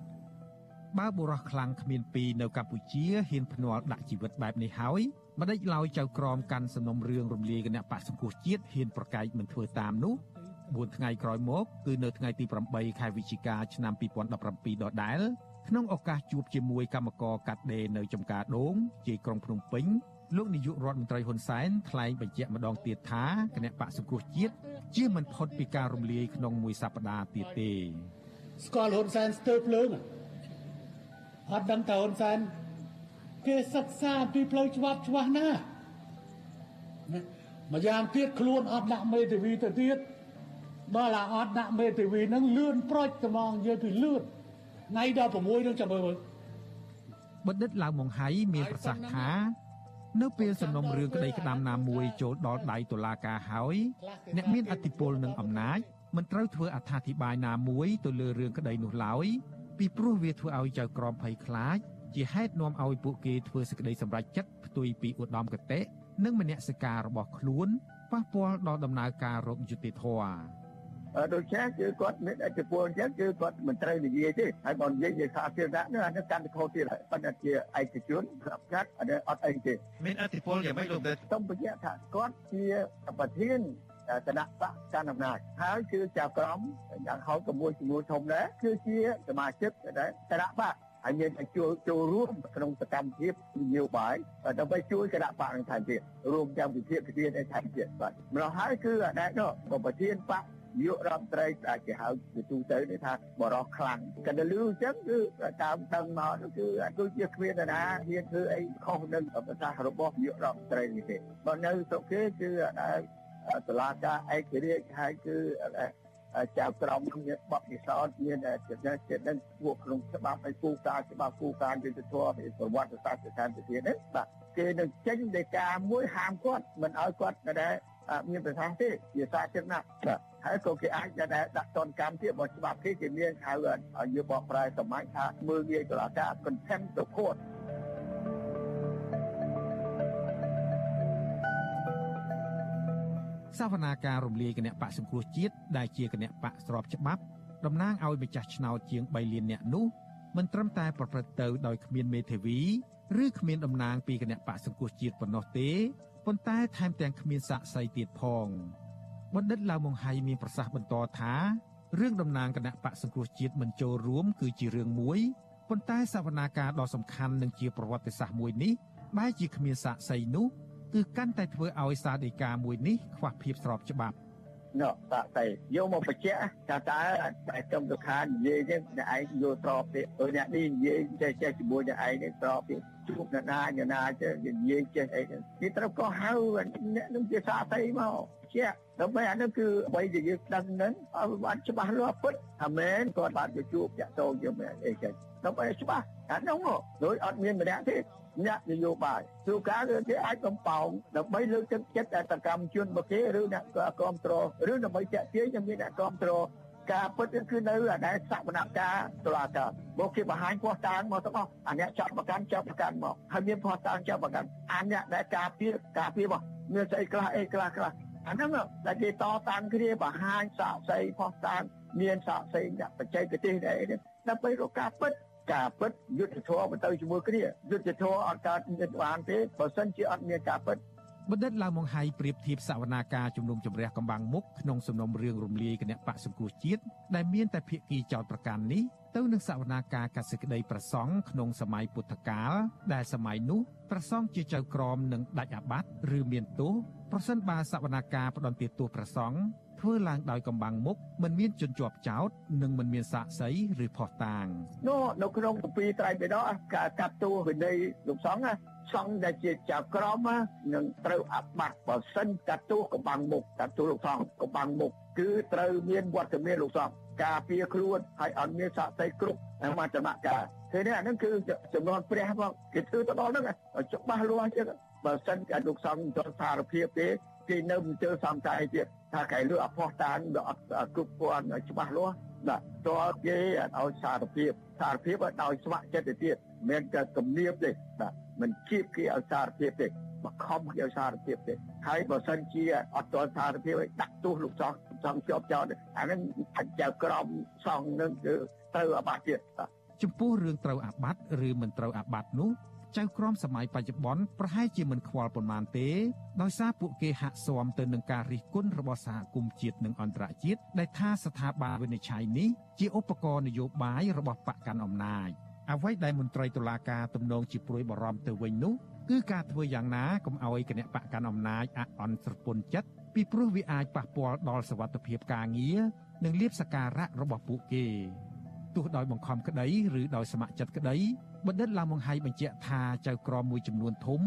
បើបុរសខ្លាំងគ្មានពីរនៅកម្ពុជាហ៊ានភ្នាល់ដាក់ជីវិតបែបនេះហើយមិនដេចឡើយចៅក្រមកាន់សំណុំរឿងរំលាយគណៈបកសង្គ្រោះជាតិហ៊ានប្រកែកមិនធ្វើតាមនោះ4ថ្ងៃក្រោយមកគឺនៅថ្ងៃទី8ខែវិច្ឆិកាឆ្នាំ2017ដដែលក្នុងឱកាសជួបជាមួយគណៈកម្មការកាត់ដេរនៅចំការដូងជាក្រុងភ្នំពេញ លោកនាយករដ្ឋមន្ត្រីហ៊ុនសែនថ្លែងបញ្ជាក់ម្ដងទៀតថាគណៈបកសង្គ្រោះជាតិជាមិនផុតពីការរំលាយក្នុងមួយសប្តាហ៍ទៀតទេស្គាល់ហ៊ុនសែនស្ទើរភ្លើងអត់ដឹងតើហ៊ុនសែនគេសិក្សាពីផ្លូវច្បាប់ច្បាស់ណាស់ម្យ៉ាងទៀតខ្លួនអត់ដាក់មេធាវីទៅទៀតដល់ឡាអត់ដាក់មេធាវីហ្នឹងលឿនប្រូចត្មងនិយាយពីលឿនថ្ងៃដល់6នឹងចាំមើលបណ្ឌិតឡាវម៉ុងហៃមានប្រសាសន៍ថា នៅពេលសំណុំរឿងក្តីក្តាំណាមួយចូលដល់ដៃតុលាការហើយអ្នកមានអធិបុលនិងអំណាចមិនត្រូវធ្វើអត្ថាធិប្បាយណាមួយទៅលើរឿងក្តីនោះឡើយពីព្រោះវាធ្វើឲ្យចៅក្រមភ័យខ្លាចជាហេតុនាំឲ្យពួកគេធ្វើសេចក្តីសម្រេចចិត្តផ្ទុយពីឧត្តមគតិនិងមនសិការរបស់ខ្លួនប៉ះពាល់ដល់ដំណើរការរកយុត្តិធម៌ ដូច្នេះគឺគាត់មានអធិពលអញ្ចឹងគឺគាត់មិនត្រូវនិយាយទេហើយបើនិយាយជាសាធារណៈនោះអានេះកម្មវិធីទៀតហើយប៉ុន្តែជាឯកជនស្រាប់កាត់អានេះអត់អីទេមានអធិពលយ៉ាងម៉េចលោកទៅសូមបញ្ជាក់ថាគាត់ជាប្រធានគណៈបកកណ្ដាលអំណាចហើយគឺចៅក្រមយ៉ាងហោចក៏មួយចំនួនធំដែរគឺជាសមាជិកដែរគណៈបកហើយមានចូលចូលរួមក្នុងសកម្មភាពនយោបាយដើម្បីជួយគណៈបកនឹងថែមទៀតរួមទាំងវិភាគវិធានឯថែមទៀតបាទម្ល៉េះហើយគឺអានេះនោះប្រធានបក យុរដ្ឋត្រីដែលគេហៅជាទូទៅនេះថាបរោះខ្លាំងកណ្ដលឺអញ្ចឹងគឺតាមដឹងមកនោះគឺគឺជាគ្មានណាហ៊ានធ្វើអីខុសនឹងប្រសាសន៍របស់យុរដ្ឋត្រីនេះទេបើនៅស្រុកគេគឺតឡាការឯករាជ្យហើយគឺចៅក្រមមានបបពិសោធន៍មានចំណេះចិត្តនឹងពួកក្នុងច្បាប់ឲ្យគូការច្បាប់គូការយុទ្ធធម៌ប្រវត្តិសាស្ត្រស្ថានភាពនេះបាទគេនឹងចេញដីកាមួយហាមគាត់មិនឲ្យគាត់តែមានប្រសាសន៍ទេជាសាធារណៈ ហើយក៏គេអាចដាក់តនកម្មទៀតបើច្បាប់គេគេមានហៅយើងបកប្រែសម្ាច់ថាមើលងាយតុលាការ contempt of court សវនាការរំលាយគណៈបកសង្គ្រោះជាតិដែលជាគណៈបកស្របច្បាប់តំណាងឲ្យម្ចាស់ឆ្នោតជាង3លាននាក់នោះមិនត្រឹមតែប្រព្រឹត្តទៅដោយគ្មានមេធាវីឬគ្មានតំណាងពីគណៈបកសង្គ្រោះជាតិប៉ុណ្ណោះទេប៉ុន្តែថែមទាំងគ្មានសាក្សីទៀតផង បណ្ឌិតឡាវម៉ុងហៃមានប្រសាសន៍បន្តថារឿងតំណាងគណៈបកសង្គ្រោះជាតិមិនចូលរួមគឺជារឿងមួយប៉ុន្តែសវនាការដ៏សំខាន់និងជាប្រវត្តិសាស្ត្រមួយនេះបែរជាគ្មានសាក្សីនោះគឺកាន់តែធ្វើឲ្យសាដីកាមួយនេះខ្វះភាពស្របច្បាប់នោះតាក់តែយកមកបញ្ជាក់ថាតើតែចំទៅខាននិយាយនេះអ្នកឯងយល់ស្របទេអឺអ្នកនេះនិយាយចេះចេះជាមួយអ្នកឯងនេះស្របទេជួបអ្នកណាអ្នកណាចេះនិយាយចេះអីគេត្រូវក៏ហៅអ្នកនឹងជាសាស្ត្រីមក ជាដើម្បីអានោះគឺអ្វីដែលយើងដឹងហ្នឹងឲ្យបានច្បាស់លាស់ពិតថាមែនគាត់បានទៅជួបតាក់ទងជាមួយអីចឹងដើម្បីច្បាស់អានោះដូចអត់មានម្នាក់ទេអ្នកនយោបាយទូការគឺគេអាចកំប៉ោងដើម្បីលើកទឹកចិត្តតែសកម្មជនបកគេឬអ្នកគ្រប់គ្រងឬដើម្បីចាក់ទាញឲ្យមានអ្នកគ្រប់គ្រងការពិតគឺនៅអាដែលសវនកម្មតុលាការមកគេបង្ហាញផោះតាងមកទាំងអស់អាអ្នកចាប់ប្រកាន់ចាប់ប្រកាន់មកហើយមានផោះតាងចាប់ប្រកាន់អាអ្នកដែលការពារការពារមកមានស្អីខ្លះអីខ្លះខ្លះ អាហ្នឹងដែលគេតតាំងគ្នាបង្ហាញសាកសីផោះតាងមានសាកសីបច្ចេកទេសដែរដើម្បីរកការពិតការពិតយុទ្ធធម៌ទៅជាមួយគ្នាយុទ្ធធម៌អត់កើតមានបានទេបើសិនជាអត់មានការពិត បណ្ឌិតឡាវម៉ុងហៃប្រៀបធៀបសវនាការជំនុំជម្រះកំបាំងមុខក្នុងសំណុំរឿងរំលាយគណៈបកសង្គ្រោះជាតិដែលមានតែភាគីចោតប្រកាន់នេះទៅនឹងសវនាការកសិក្តីប្រសង់ក្នុងសម័យពុទ្ធកាលដែលសម័យនោះប្រសង់ជាចៅក្រមនឹងដាច់អាបត្តិឬមានទោសប្រសិនបើសវនាការផ្ដន់ទោសប្រសង់ធ្វើឡើងដោយកំបាំងមុខមិនមានជនជាប់ចោតនិងមិនមានសាក្សីឬផោះតាងនោះនៅក្នុងគម្ពីរត្រៃបិដកការកាត់ទោសវិន័យលោកសង្ឃ សង្ឃដែលជាចៅក្រមនឹងត្រូវអាបត្តិបើសិនកាត់ទោសកំបាំងមុខកាត់ទោសលោកសង្ឃកំបាំងមុខគឺត្រូវមានវត្តមានលោកសង្ឃការពារខ្លួនហើយអត់មានសាក្សីគ្រប់តាមដំណាក់កាល thế នេះអានឹងគឺចំនួនព្រះមកគេធ្វើទៅដល់ហ្នឹងច្បាស់លាស់ជាងបើសិនជាលោកសង្ឃទៅសារភាពទេគេនៅមិនជើសំតែទៀតថាកែលើអផោះតានអត់គ្រប់គ្រាន់ច្បាស់លាស់ បាទតើគេឲ្យសារភាពសារភាពឲ្យដោយស្ម័គ្រចិត្តទៅទៀតមិនតែគំនាបទេបាទមិនជៀបគេឲ្យសារភាពទេបខំគេឲ្យសារភាពទេហើយបើសិនជាអត់ទាន់សារភាពឲ្យដាក់ទោសលោកសោះសង្ឃជាប់ចោលអានឹងអាចចៅក្រមសង្ឃនឹងគឺត្រូវអាបត្តិទៀតចំពោះរឿងត្រូវអាបត្តិឬមិនត្រូវអាបត្តិនោះ ចៅក្រមសម័យបច្ចុប្បន្នប្រហែលជាមិនខ្វល់ប៉ុន្មានទេដោយសារពួកគេហាក់ស៊ាំទៅនឹងការរិះគន់របស់សហគមន៍ជាតិនិងអន្តរជាតិដែលថាស្ថាប័នវិនិច្ឆ័យនេះជាឧបករណ៍នយោបាយរបស់បកកាន់អំណាចអ្វីដែលមន្ត្រីតុលាការទំនងជាព្រួយបារម្ភទៅវិញនោះគឺការធ្វើយ៉ាងណាកុំឲ្យគណៈបកកាន់អំណាចអអន់ស្រពន់ចិត្តពីព្រោះវាអាចប៉ះពាល់ដល់សវត្ថិភាពការងារនិងលៀបសការៈរបស់ពួកគេ ទោះដោយបង្ខំក្តីឬដោយស្ម័គ្រចិត្តក្តីបណ្ឌិតឡាមង្ហៃបញ្ជាក់ថាចៅក្រមមួយចំនួនធំ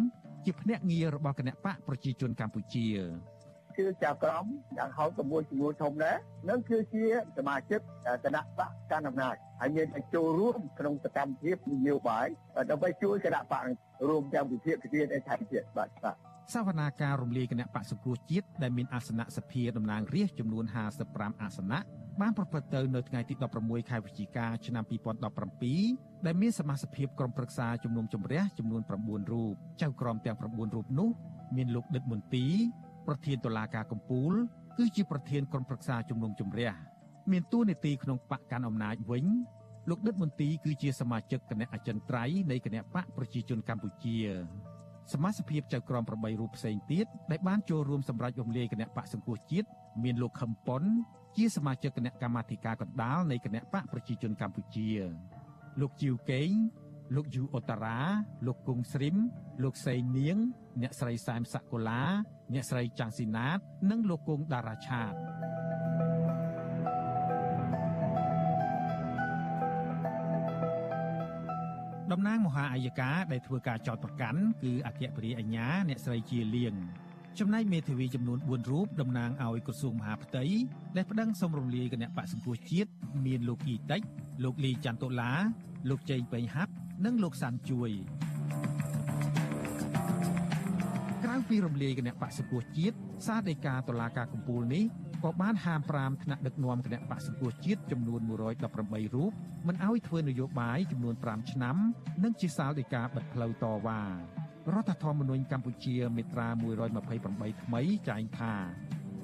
ជាភ្នាក់ងាររបស់គណៈបកប្រជាជនកម្ពុជាគឺចៅក្រមយ៉ាងហោចជាមួយចំនួនធំដែរនឹងគឺជាសមាជិកគណៈបកកណ្ដាលអំណាចហើយមានចូលរួមក្នុងសកម្មភាពនយោបាយដើម្បីជួយគណៈបករួមទាំងវិភាគទៀតឯថៃទៀតបាទបាទ សវនាការរំលាយគណៈបកសង្គ្រោះជាតិដែលមានអាសនៈសភាតំណាងរាស្ត្រចំនួន55អាសនៈបានប្រព្រឹត្តទៅនៅថ្ងៃទី16ខែវិច្ឆិកាឆ្នាំ2017ដែលមានសមាជិកក្រុមប្រឹក្សាជំនុំជម្រះចំនួន9រូបចៅក្រមទាំង9រូបនោះ មានលោកដិតមន្ទីប្រធានតុលាការកំពូល គឺជាប្រធានក្រុមប្រឹក្សាជំនុំជម្រះមានតួនាទីក្នុងបកកាន់អំណាចវិញលោកដិតមន្ទីគឺជាសមាជិកគណៈអចិន្ត្រៃយ៍នៃគណៈបកប្រជាជនកម្ពុជា សមាជិកចៅក្រម8រូបផ្សេងទៀតដែលបានចូលរួមសម្រាប់រំលាយគណៈបកសង្គ្រោះជាតិមានលោកខឹមប៉ុនជាសមាជិកគណៈកម្មាធិការកណ្ដាលនៃគណៈបកប្រជាជនកម្ពុជា លោកជីវកេងលោកយូអូតារ៉ាលោកគង់ស្រីមលោកសេងនាង អ្នកស្រីសែមសាកូឡាអ្នកស្រីចាំងស៊ីណាត និងលោកគង់តារាឆាត តំណាងមហាអាយកាដែលធ្វើការចោតប្រកាន់គឺអគ្គព្រះអញ្ញាអ្នកស្រីជាលៀងចំណែកមេធាវីចំនួន4រូបតំណាងឲ្យក្រសួងមហាផ្ទៃដែលប្តឹងសុំរំលាយគណៈបកសង្គ្រោះជាតិមានលោកអ៊ីតិចលោកលីចន្ទតុលា លោកជេងពេញហាប់និងលោកសាន់ជួយក្រៅពីរំលាយគណៈបកសង្គ្រោះជាតិសាលដីកាតុលាការកំពូលនេះ ក៏បានហាម5ថ្នាក់ដឹកនាំគណៈបកសង្គ្រោះជាតិចំនួន118រូបមិនឲ្យធ្វើនយោបាយចំនួន5ឆ្នាំនិងជាសាលដីកាបិទផ្លូវតវ៉ារដ្ឋធម្មនុញ្ញកម្ពុជាមាត្រា128ថ្មីចែងថា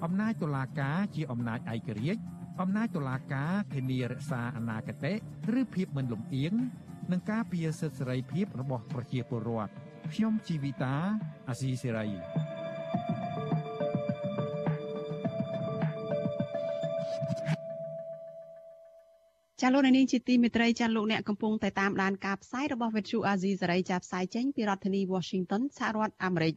អំណាចតុលាការជាអំណាចឯករាជ្យអំណាចតុលាការធានារក្សាអនាគតឬភាពមិនលំអៀងនិងការពារសិទ្ធិសេរីភាពរបស់ប្រជាពលរដ្ឋខ្ញុំជីវិតាអាស៊ីសេរី ចាលោកនាងជាទីមេត្រីចាលោកអ្នកកំពុងតែតាមដានការផ្សាយរបស់វិទ្យុអាស៊ីសេរីចាផ្សាយចេញពីរដ្ឋធានី Washington សហរដ្ឋអាមេរិក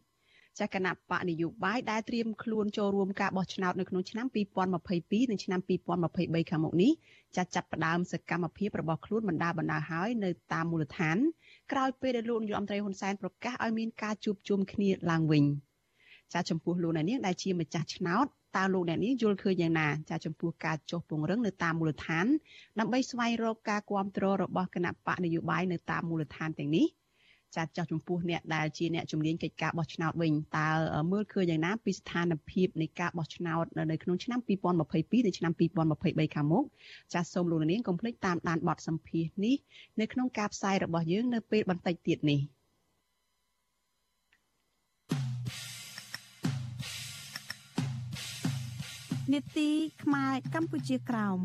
ចាគណៈបកនយោបាយដែលត្រៀមខ្លួនចូលរួមការបោះឆ្នោតនៅក្នុងឆ្នាំ2022និងឆ្នាំ2023ខាងមុខនេះចាចាប់ផ្ដើមសកម្មភាពរបស់ខ្លួនបណ្ដាបណ្ដាហើយនៅតាមមូលដ្ឋានក្រោយពេលដែលលោកនាយករដ្ឋមន្ត្រីហ៊ុនសែនប្រកាសឲ្យមានការជួបជុំគ្នាឡើងវិញចាចំពោះលោកអ្នកនាងដែលជាម្ចាស់ឆ្នោត តើលោកអ្នកនាងយល់ឃើញយ៉ាងណាចាចំពោះការចុះពង្រឹងនៅតាមមូលដ្ឋានដើម្បីស្វែងរកការគ្រប់គ្រងរបស់គណៈបកនយោបាយនៅតាមមូលដ្ឋានទាំងនេះចាត់ចោះចំពោះអ្នកដែលជាអ្នកជំនាញកិច្ចការបោះឆ្នោតវិញតើមើលឃើញយ៉ាងណាពីស្ថានភាពនៃការបោះឆ្នោតនៅក្នុងឆ្នាំ2022និងឆ្នាំ2023ខាងមុខចាសសូមលោកនាងកុំភ្លេចតាមដានបទសម្ភាសន៍នេះនៅក្នុងការផ្សាយរបស់យើងនៅពេលបន្តិចទៀតនេះ នេតិខ្មែរកម្ពុជាក្រោម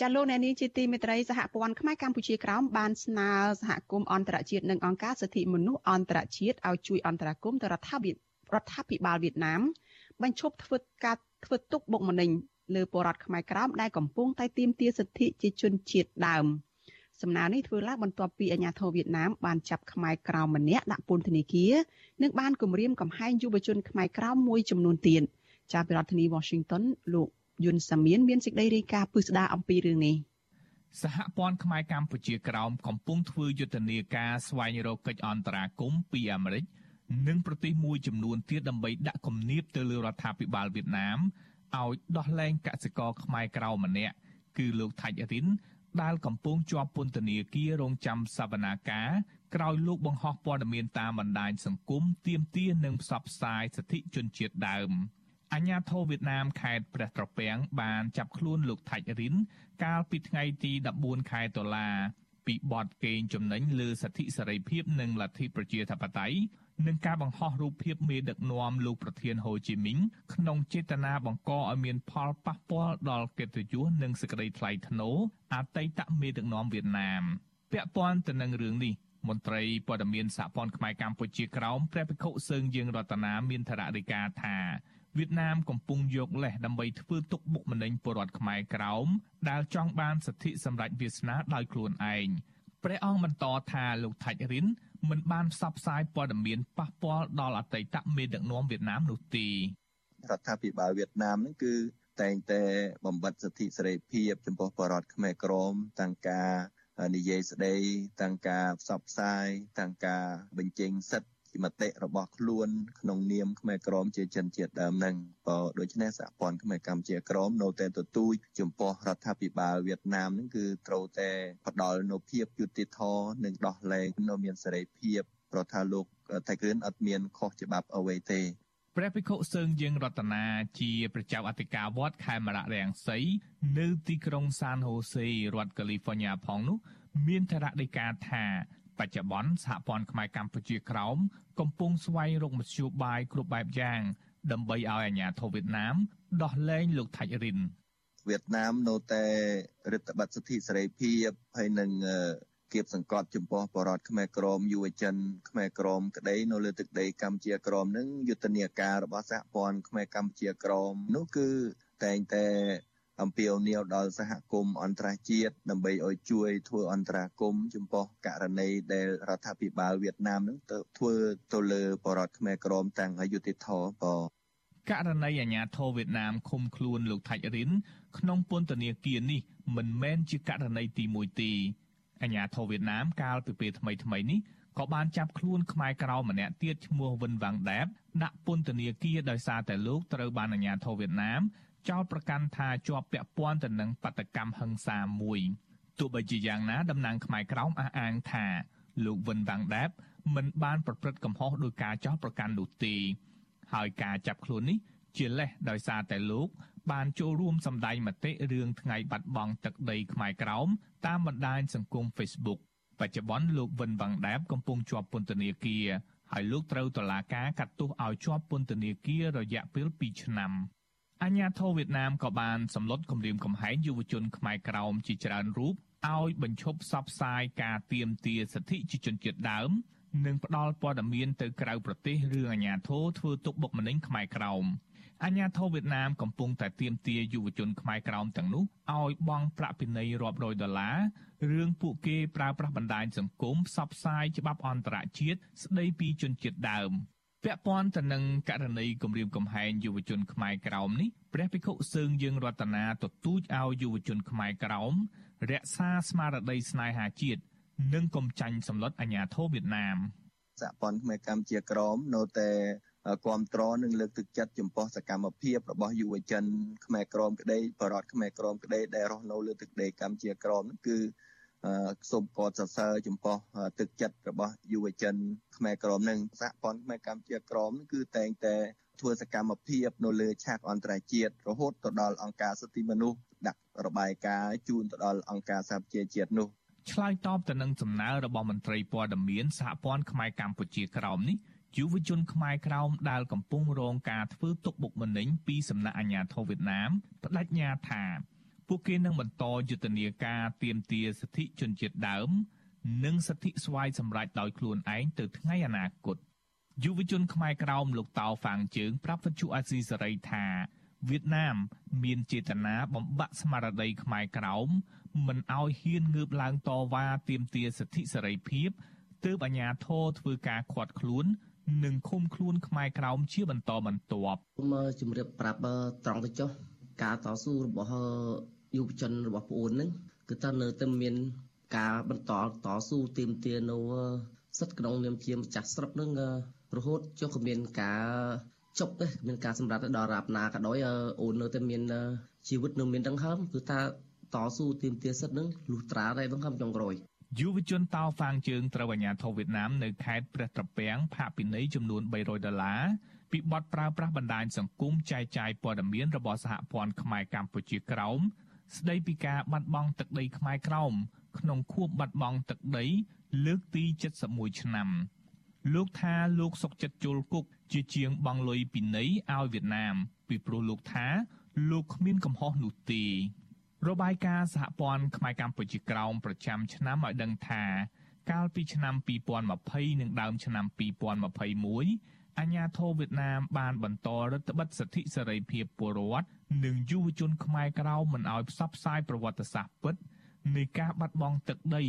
ចាលោកអ្នកនាងជាទីមេត្រីសហព័ន្ធខ្មែរកម្ពុជាក្រោមបានស្នើសហគមន៍អន្តរជាតិនិងអង្គការសិទ្ធិមនុស្សអន្តរជាតិឲ្យជួយអន្តរាគមន៍ទៅរដ្ឋាភិបាលរដ្ឋាភិបាលវៀតណាមបញ្ឈប់ធ្វើការធ្វើទុកបុកម្នេញលើពលរដ្ឋខ្មែរក្រោមដែលកំពុងតែទាមទារសិទ្ធិជាជនជាតិដើម សំណើនេះធ្វើឡើងបន្ទាប់ពីអាញាធរវៀតណាមបានចាប់ខ្មែរក្រោមម្នាក់ដាក់ពន្ធនាគារនិងបានគំរាមកំហែងយុវជនខ្មែរក្រោមមួយចំនួនទៀតចាប់ពីរដ្ឋធានី Washington លោកយុនសាមៀនមានសេចក្តីរាយការណ៍ពិស្ដារអំពីរឿងនេះសហព័ន្ធខ្មែរកម្ពុជាក្រោមកំពុងធ្វើយុទ្ធនាការស្វែងរកកិច្ចអន្តរាគមន៍ពីអាមេរិកនិងប្រទេសមួយចំនួនទៀតដើម្បីដាក់គំនាបទៅលើរដ្ឋាភិបាលវៀតណាមឲ្យដោះលែងកសិករខ្មែរក្រៅម្នាក់គឺលោកថាច់រិន ដែលកំពុងជាប់ពន្ធនាគាររងចាំសវនាការក្រោយលោកបង្ហោះព័ត៌មានតាមបណ្ដាញសង្គមទាមទារនិងផ្សព្វផ្សាយសិទ្ធិជនជាតិដើម។អាញាធរវៀតណាមខេត្តព្រះត្រពាំងបានចាប់ខ្លួនលោកថាច់រិន កាលពីថ្ងៃទី14ខែតុលាពីបទកេងចំណេញលើសិទ្ធិសេរីភាពនិងលទ្ធិប្រជាធិបតេយ្យ និងការបង្ហោះរូបភាពមេដឹកនាំលោកប្រធានហូជីមីញក្នុងចេតនាបង្កឲ្យមានផលប៉ះពាល់ដល់កិត្តិយសនិងសេចក្តីថ្លៃថ្នូរអតីតមេដឹកនាំវៀតណាមពាក់ព័ន្ធទៅនឹងរឿងនេះមន្ត្រីព័ត៌មានសហព័ន្ធខ្មែរកម្ពុជាក្រោមព្រះភិក្ខុសើងយើងរតនាមានថររាយការណ៍ថាវៀតណាមកំពុងយកលេសដើម្បីធ្វើទុកបុកម្នេញពលរដ្ឋខ្មែរក្រោមដែលចង់បានសិទ្ធិសម្រេចវាសនាដោយខ្លួនឯង ព្រះអង្គបន្តថាលោកថាច់រិនមិនបានផ្សព្វផ្សាយព័ត៌មានប៉ះពាល់ដល់អតីតមេដឹកនាំវៀតណាមនោះទេរដ្ឋាភិបាលវៀតណាមហ្នឹងគឺតែងតែបំបត្តិសិទ្ធិសេរីភាពចំពោះបរតខ្មែរក្រមទាំងការនិយាយស្ដីទាំងការផ្សព្វផ្សាយទាំងការបញ្ចេញសិទ្ធិ មតិរបស់ខ្លួនក្នុងនាមខ្មែរក្រមជាជនជាតិដើមហ្នឹងក៏ដូច្នេះសហព័ន្ធខ្មែរកម្ពុជាក្រមនៅតែទទូចចំពោះរដ្ឋាភិបាលវៀតណាមហ្នឹងគឺត្រូវតែផ្ដល់នូវភាពយុត្តិធម៌និងដោះលែងនៅមានសេរីភាពព្រោះថាលោកថៃគ្រឿនអត់មានខុសច្បាប់អ្វីទេព្រះភិក្ខុសើងយើងរតនាជាប្រជាអធិការវត្តខេមរៈរាំងសីនៅទីក្រុងសានហូសេរដ្ឋកាលីហ្វ័រញ៉ាផងនោះមានថរដីកាថា បច្ចុប្បន្នសហព័ន្ធខ្មែរកម្ពុជាក្រោមកំពុងស្វែងរកមធ្យោបាយគ្រប់បែបយ៉ាងដើម្បីឲ្យអាជ្ញាធរវៀតណាមដោះលែងលោកថាច់រិនវៀតណាមនៅតែរដ្ឋបတ်សិទ្ធិសេរីភាពហើយនឹងគៀបសង្កត់ចំពោះបរតខ្មែរក្រមយុវជនខ្មែរក្រមក្តីនៅលើទឹកដីកម្ពុជាក្រមនឹងយុទ្ធនាការរបស់សហព័ន្ធខ្មែរកម្ពុជាក្រមនោះគឺតែងតែ អំពាវនាវដល់សហគមន៍អន្តរជាតិដើម្បីឲ្យជួយធ្វើអន្តរាគមន៍ចំពោះករណីដែលរដ្ឋាភិបាលវៀតណាមនឹងទៅធ្វើទៅលើបរតខ្មែរក្រមទាំងអយុធធរបករណីអាញាធរវៀតណាមឃុំខ្លួនលោកថាច់រិនក្នុងពន្ធនាគារនេះមិនមែនជាករណីទី1ទេអាញាធរវៀតណាមកាលពីពេលថ្មីថ្មីនេះក៏បានចាប់ខ្លួនខ្មែរក្រៅម្នាក់ទៀតឈ្មោះវិនវ៉ាងដែបដាក់ពន្ធនាគារដោយសារតែលោកត្រូវបានអាញាធរវៀតណាម ចោទប្រកាន់ថាជាប់ពាក់ព័ន្ធទៅនឹងបដកម្មហិង្សាមួយទោះបីជាយ៉ាងណាតំណាងខ្មែរក្រោមអះអាងថាលោកវិនវ៉ាងដែបមិនបានប្រព្រឹត្តកំហុសដោយការចោទប្រកាន់នោះទេហើយការចាប់ខ្លួននេះជាលេសដោយសារតែលោកបានចូលរួមសម្ដែងមតិរឿងថ្ងៃបាត់បង់ទឹកដីខ្មែរក្រោមតាមបណ្ដាញសង្គម Facebook បច្ចុប្បន្នលោកវិនវ៉ាងដែបកំពុងជាប់ពន្ធនាគារហើយលោកត្រូវតុលាការកាត់ទោសឲ្យជាប់ពន្ធនាគាររយៈពេល2ឆ្នាំ។ អាញាធរវៀតណាមក៏បានសម្លុតគម្រាមកំហែងយុវជនខ្មែរក្រោមជាច្រើនរូបឲ្យបញ្ឈប់ផ្សព្វផ្សាយការទាមទារសិទ្ធិជាជនជាតិដើម និងផ្ដល់ព័ត៌មានទៅក្រៅប្រទេសរឿងអាញាធរធ្វើទុកបុកម្នេញខ្មែរក្រោមអាញាធរវៀតណាមកំពុងតែទាមទារយុវជនខ្មែរក្រោមទាំងនោះឲ្យបង់ប្រាក់ពិន័យរាប់រយដុល្លាររឿងពួកគេប្រើប្រាស់បណ្ដាញសង្គមផ្សព្វផ្សាយច្បាប់អន្តរជាតិស្ដីពីជនជាតិដើម ពាក់ព័ន្ធទៅនឹងករណីគម្រាមកំហែងយុវជនខ្មែរក្រោមនេះព្រះភិក្ខុសើងយើងរតនាទទូចឲ្យយុវជនខ្មែរក្រោមរក្សាស្មារតីស្នេហាជាតិនិងកុំចាញ់សម្លុតអាញាធរវៀតណាមសហព័ន្ធខ្មែរកម្ពុជាក្រមនៅតែគ្រប់គ្រងនិងលើកទឹកចិត្តចំពោះសកម្មភាពរបស់យុវជនខ្មែរក្រមក្តីបរតខ្មែរក្រមក្តីដែលរស់នៅលើទឹកដីកម្ពុជាក្រមគឺ សូមកោតសរសើរចំពោះទឹកចិត្តរបស់យុវជនខ្មែរក្រមនឹងសហព័ន្ធខ្មែរកម្ពុជាក្រមគឺតែងតែធ្វើសកម្មភាពនៅលើឆាកអន្តរជាតិរហូតទៅដល់អង្គការសិទ្ធិមនុស្សដាក់របាយការណ៍ជូនទៅដល់អង្គការសហប្រជាជាតិនោះឆ្លើយតបទៅនឹងសំណើរបស់មន្ត្រីព័ត៌មានសហព័ន្ធខ្មែរកម្ពុជាក្រោមនេះយុវជនខ្មែរក្រោមដែលកំពុងរងការធ្វើទុកបុកម្នេញពីសំណាក់អាជ្ញាធរវៀតណាមបដិញ្ញាថា ពួកគេនឹងបន្តយុទ្ធនាការទាមទារសិទ្ធិជនជាតិដើម និងសិទ្ធិស្វ័យសម្រេចដោយខ្លួនឯងទៅថ្ងៃអនាគតយុវជនខ្មែរក្រោមលោកតៅហ្វាងជើងប្រាប់វិទ្យុអាស៊ីសេរីថាវៀតណាម មានចេតនាបំបាក់ស្មារតីខ្មែរក្រោមមិនឲ្យហ៊ានងើបឡើងតវ៉ាទាមទារសិទ្ធិសេរីភាពទើបអាជ្ញាធរធ្វើការឃាត់ខ្លួននិងឃុំខ្លួនខ្មែរក្រោមជាបន្តបន្ទាប់មកជំរាបប្រាប់ត្រង់ទៅចុះការតស៊ូរបស់ យុវជនរបស់ប្អូនហ្នឹងគឺតើនៅតែមានការបន្តតស៊ូទាមទារនៅសិទ្ធិក្នុងនាមជាម្ចាស់ស្រុកហ្នឹងរហូតចុះក៏មានការចប់ទេមានការសម្រាប់ដល់រាបណាក៏ដោយអូននៅតែមានជីវិតនៅមានដង្ហើមគឺថាតស៊ូទាមទារសិទ្ធិហ្នឹងលុះត្រាតែដង្ហើមចុងក្រោយយុវជនតោហ្វាងជើងត្រូវអាជ្ញាធរវៀតណាមនៅខេត្តព្រះត្រពាំងផាកពិន័យចំនួន300ដុល្លារពីបទប្រើប្រាស់បណ្ដាញសង្គមចែកចាយព័ត៌មានរបស់សហព័ន្ធខ្មែរកម្ពុជាក្រោម ស្ដីពីការបាត់បង់ទឹកដីខ្មែរក្រោមក្នុងខួបបាត់បង់ទឹកដី លើកទី71ឆ្នាំលោកថាលោកសុកចិត្តជុលគុកជាជាងបង់លុយពីនៃឲ្យវៀតណាម ពីព្រោះលោកថាលោកគ្មានកំហុសនោះទេរបាយការណ៍សហព័ន្ធខ្មែរកម្ពុជាក្រោមប្រចាំឆ្នាំឲ្យដឹងថា កាលពីឆ្នាំ2020និងដើមឆ្នាំ2021 អាញាធរវៀតណាមបានបន្តរដ្ឋបិទសិទ្ធិសេរីភាពពលរដ្ឋនិងយុវជនខ្មែរក្រៅមិនឲ្យផ្សព្វផ្សាយប្រវត្តិសាស្ត្រពិតនៃការបាត់បង់ទឹកដី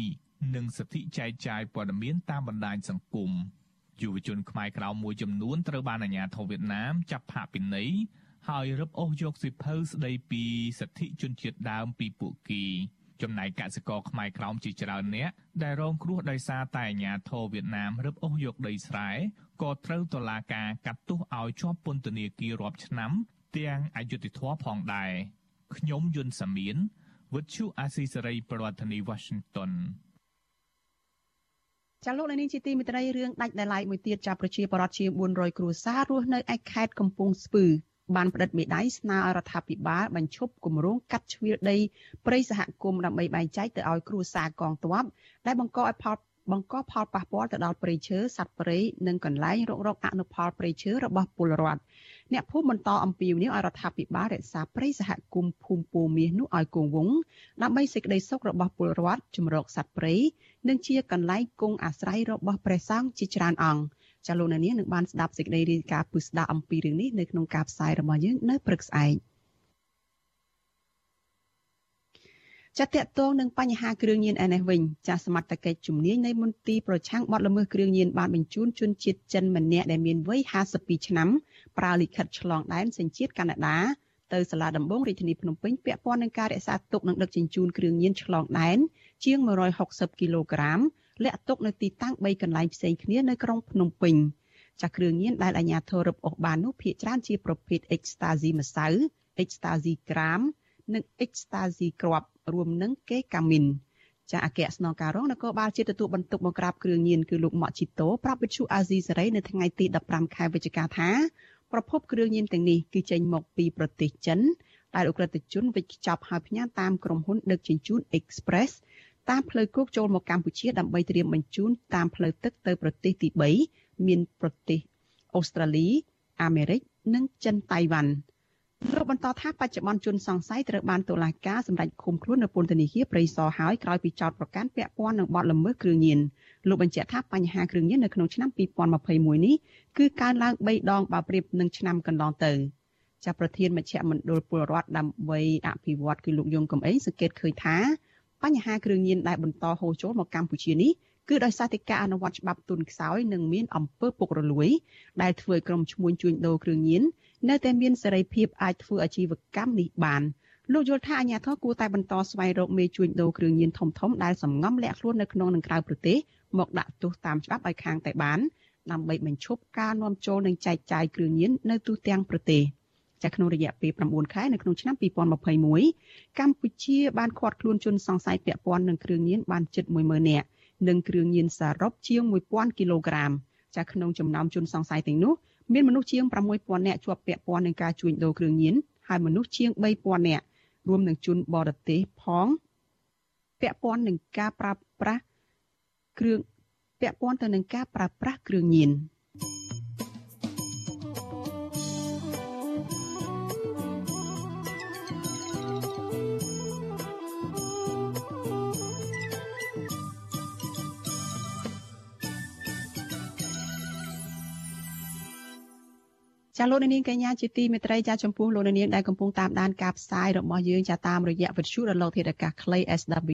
និងសិទ្ធិចែកចាយព័ត៌មានតាមបណ្ដាញសង្គមយុវជនខ្មែរក្រៅមួយចំនួនត្រូវបានអាជ្ញាធរវៀតណាមចាប់ផាកពិន័យហើយរឹបអូសយកសិភៅស្ដីពីសិទ្ធិជនជាតិដើមពីពួកគេចំណែកកសិករខ្មែរក្រោមជាច្រើនអ្នកដែលរងគ្រោះដោយសារតែអាញាធរវៀតណាមរឹបអូសយកដីស្រែ ក៏ត្រូវតុលាការកាត់ទោសឲ្យជាប់ពន្ធនាគាររាប់ឆ្នាំ ទាំងអយុធធម៌ផងដែរខ្ញុំយុនសាមៀនវិទ្យុអាស៊ីសេរីប្រធានាធិបតី Washington ចាលោកនាងជាទីមេត្រីរឿងដាច់ដライមួយទៀតចាប់ប្រជាពលរដ្ឋជាង400គ្រួសាររស់នៅឯខេត្តកំពង់ស្ពឺបានផ្តិតមេដៃស្នើឲ្យរដ្ឋាភិបាលបញ្ឈប់គម្រោងកាត់ជ្រៀលដីព្រៃសហគមន៍ដើម្បីបែងចែកទៅឲ្យគ្រួសារកងទ័ពដែលបង្កឲ្យផល បង្កផលប៉ះពាល់ទៅដល់ព្រៃឈើសត្វព្រៃនិងកន្លែងរករកអនុផលព្រៃឈើរបស់ពលរដ្ឋអ្នកភូមិបន្តអំពាវនាវឲ្យរដ្ឋាភិបាលរក្សាព្រៃសហគមន៍ភូមិពូមាសនោះឲ្យគង់វង្សដើម្បីសេចក្តីសុខរបស់ពលរដ្ឋជំរកសត្វព្រៃនិងជាកន្លែងគង់អាស្រ័យរបស់ព្រះសង្ឃជាច្រើនអង្គចាលោកនាងនឹងបានស្ដាប់សេចក្តីរាយការណ៍ពុស្ដាអំពីរឿងនេះនៅក្នុងការផ្សាយរបស់យើងនៅព្រឹកស្អែក ចាតកតងនឹងបញ្ហាគ្រឿងញៀនឯនេះវិញចាសមត្ថកិច្ចជំនាញនៃមន្ទីរប្រឆាំងបទល្មើសគ្រឿងញៀនបានបញ្ជូនជនជាតិចិនម្នាក់ដែលមានវ័យ52ឆ្នាំប្រើលិខិតឆ្លងដែនសញ្ជាតិកាណាដាទៅសាលាដំបងរាជធានីភ្នំពេញពាក់ព័ន្ធនឹងការរក្សាទុកនិងដឹកជញ្ជូនគ្រឿងញៀនឆ្លងដែនជាង160គីឡូក្រាមលាក់ទុកនៅទីតាំង3កន្លែងផ្សេងគ្នានៅក្រុងភ្នំពេញចាស់គ្រឿងញៀនដែលអាជ្ញាធររឹបអូសបាននោះភាគច្រើនជាប្រភេទ Ecstasy ម្សៅ Ecstasy ក្រាម និង Ecstasy គ្រាប់ រួមនឹងកេកាមីនចាអគ្គស្នងការរងនគរបាលជាតិទទួលបន្ទុកបង្ក្រាបគ្រឿងញៀនគឺលោកម៉ាក់ជីតូប្រាប់វិទ្យុអាស៊ីសេរីនៅថ្ងៃទី15ខែវិច្ឆិកាថាប្រភពគ្រឿងញៀនទាំងនេះគឺចេញមកពីប្រទេសចិនដែលអ ுக ្រិតជនវិច្ឆ័ពហើយផ្ញើតាមក្រុមហ៊ុនដឹកជញ្ជូន Express តាមផ្លូវគោកចូលមកកម្ពុជាដើម្បីត្រៀមបញ្ជូនតាមផ្លូវទឹកទៅប្រទេសទី3មានប្រទេសអូស្ត្រាលីអាមេរិកនិងចិនតៃវ៉ាន់ លោកបន្តថាបច្ចុប្បន្នជនសង្ស័យត្រូវបានតុលាការសម្រេចឃុំខ្លួននៅពន្ធនាគារព្រៃសរហើយក្រោយពីចោទប្រកាន់ពាក់ព័ន្ធនឹងបទល្មើសគ្រឿងញៀនលោកបញ្ជាក់ថាបញ្ហាគ្រឿងញៀននៅក្នុងឆ្នាំ2021នេះគឺកើនឡើង3ដងបើប្រៀបនឹងឆ្នាំកន្លងទៅចាប់ប្រធានមជ្ឈមណ្ឌលពលរដ្ឋដើម្បីអភិវឌ្ឍគឺលោកយងកំឯងសង្កេតឃើញថាបញ្ហាគ្រឿងញៀនដែលបន្តហូរចូលមកកម្ពុជានេះគឺដោយសារតែការអនុវត្តច្បាប់ទុនខ្សោយនិងមានអំពើពុករលួយដែលធ្វើឲ្យក្រុមឈ្មួញជួញដូរគ្រឿងញៀន នៅតែមានសេរីភាពអាចធ្វើអាជីវកម្មនេះបានលោកយល់ថាអាញាធរគួរតែបន្តស្វែងរកមេជួញដូរគ្រឿងញៀនធំធំដែលសំងំលាក់ខ្លួននៅក្នុងនិងក្រៅប្រទេសមកដាក់ទោសតាមច្បាប់ឲ្យខាងតែបានដើម្បីបញ្ឈប់ការនាំចូលនិងចែកចាយគ្រឿងញៀននៅទូទាំងប្រទេសចាក្នុងរយៈពេល9ខែនៅក្នុងឆ្នាំ2021កម្ពុជាបានឃាត់ខ្លួនជនសង្ស័យពាក់ព័ន្ធនឹងគ្រឿងញៀនបានជិត10000នាក់និងគ្រឿងញៀនសរុបជាង1000គីឡូក្រាមចាក្នុងចំណោមជនសង្ស័យទាំងនោះ មានមនុស្សជាង6000នាក់ជាប់ពាក់ព័ន្ធនឹងការជួញដូរគ្រឿងញៀនហើយមនុស្សជាង3000នាក់រួមនឹងជនបរទេសផងពាក់ព័ន្ធនឹងការប្រើប្រាស់គ្រឿងពាក់ព័ន្ធទៅនឹងការប្រើប្រាស់គ្រឿងញៀន ចាលោកនាងកញ្ញាជាទីមេត្រីចាចំពោះលោកនាងដែលកំពុងតាមដានការផ្សាយរបស់យើងចាតាមរយៈវិទ្យុរលកធាតុអាកាសខ្លី SW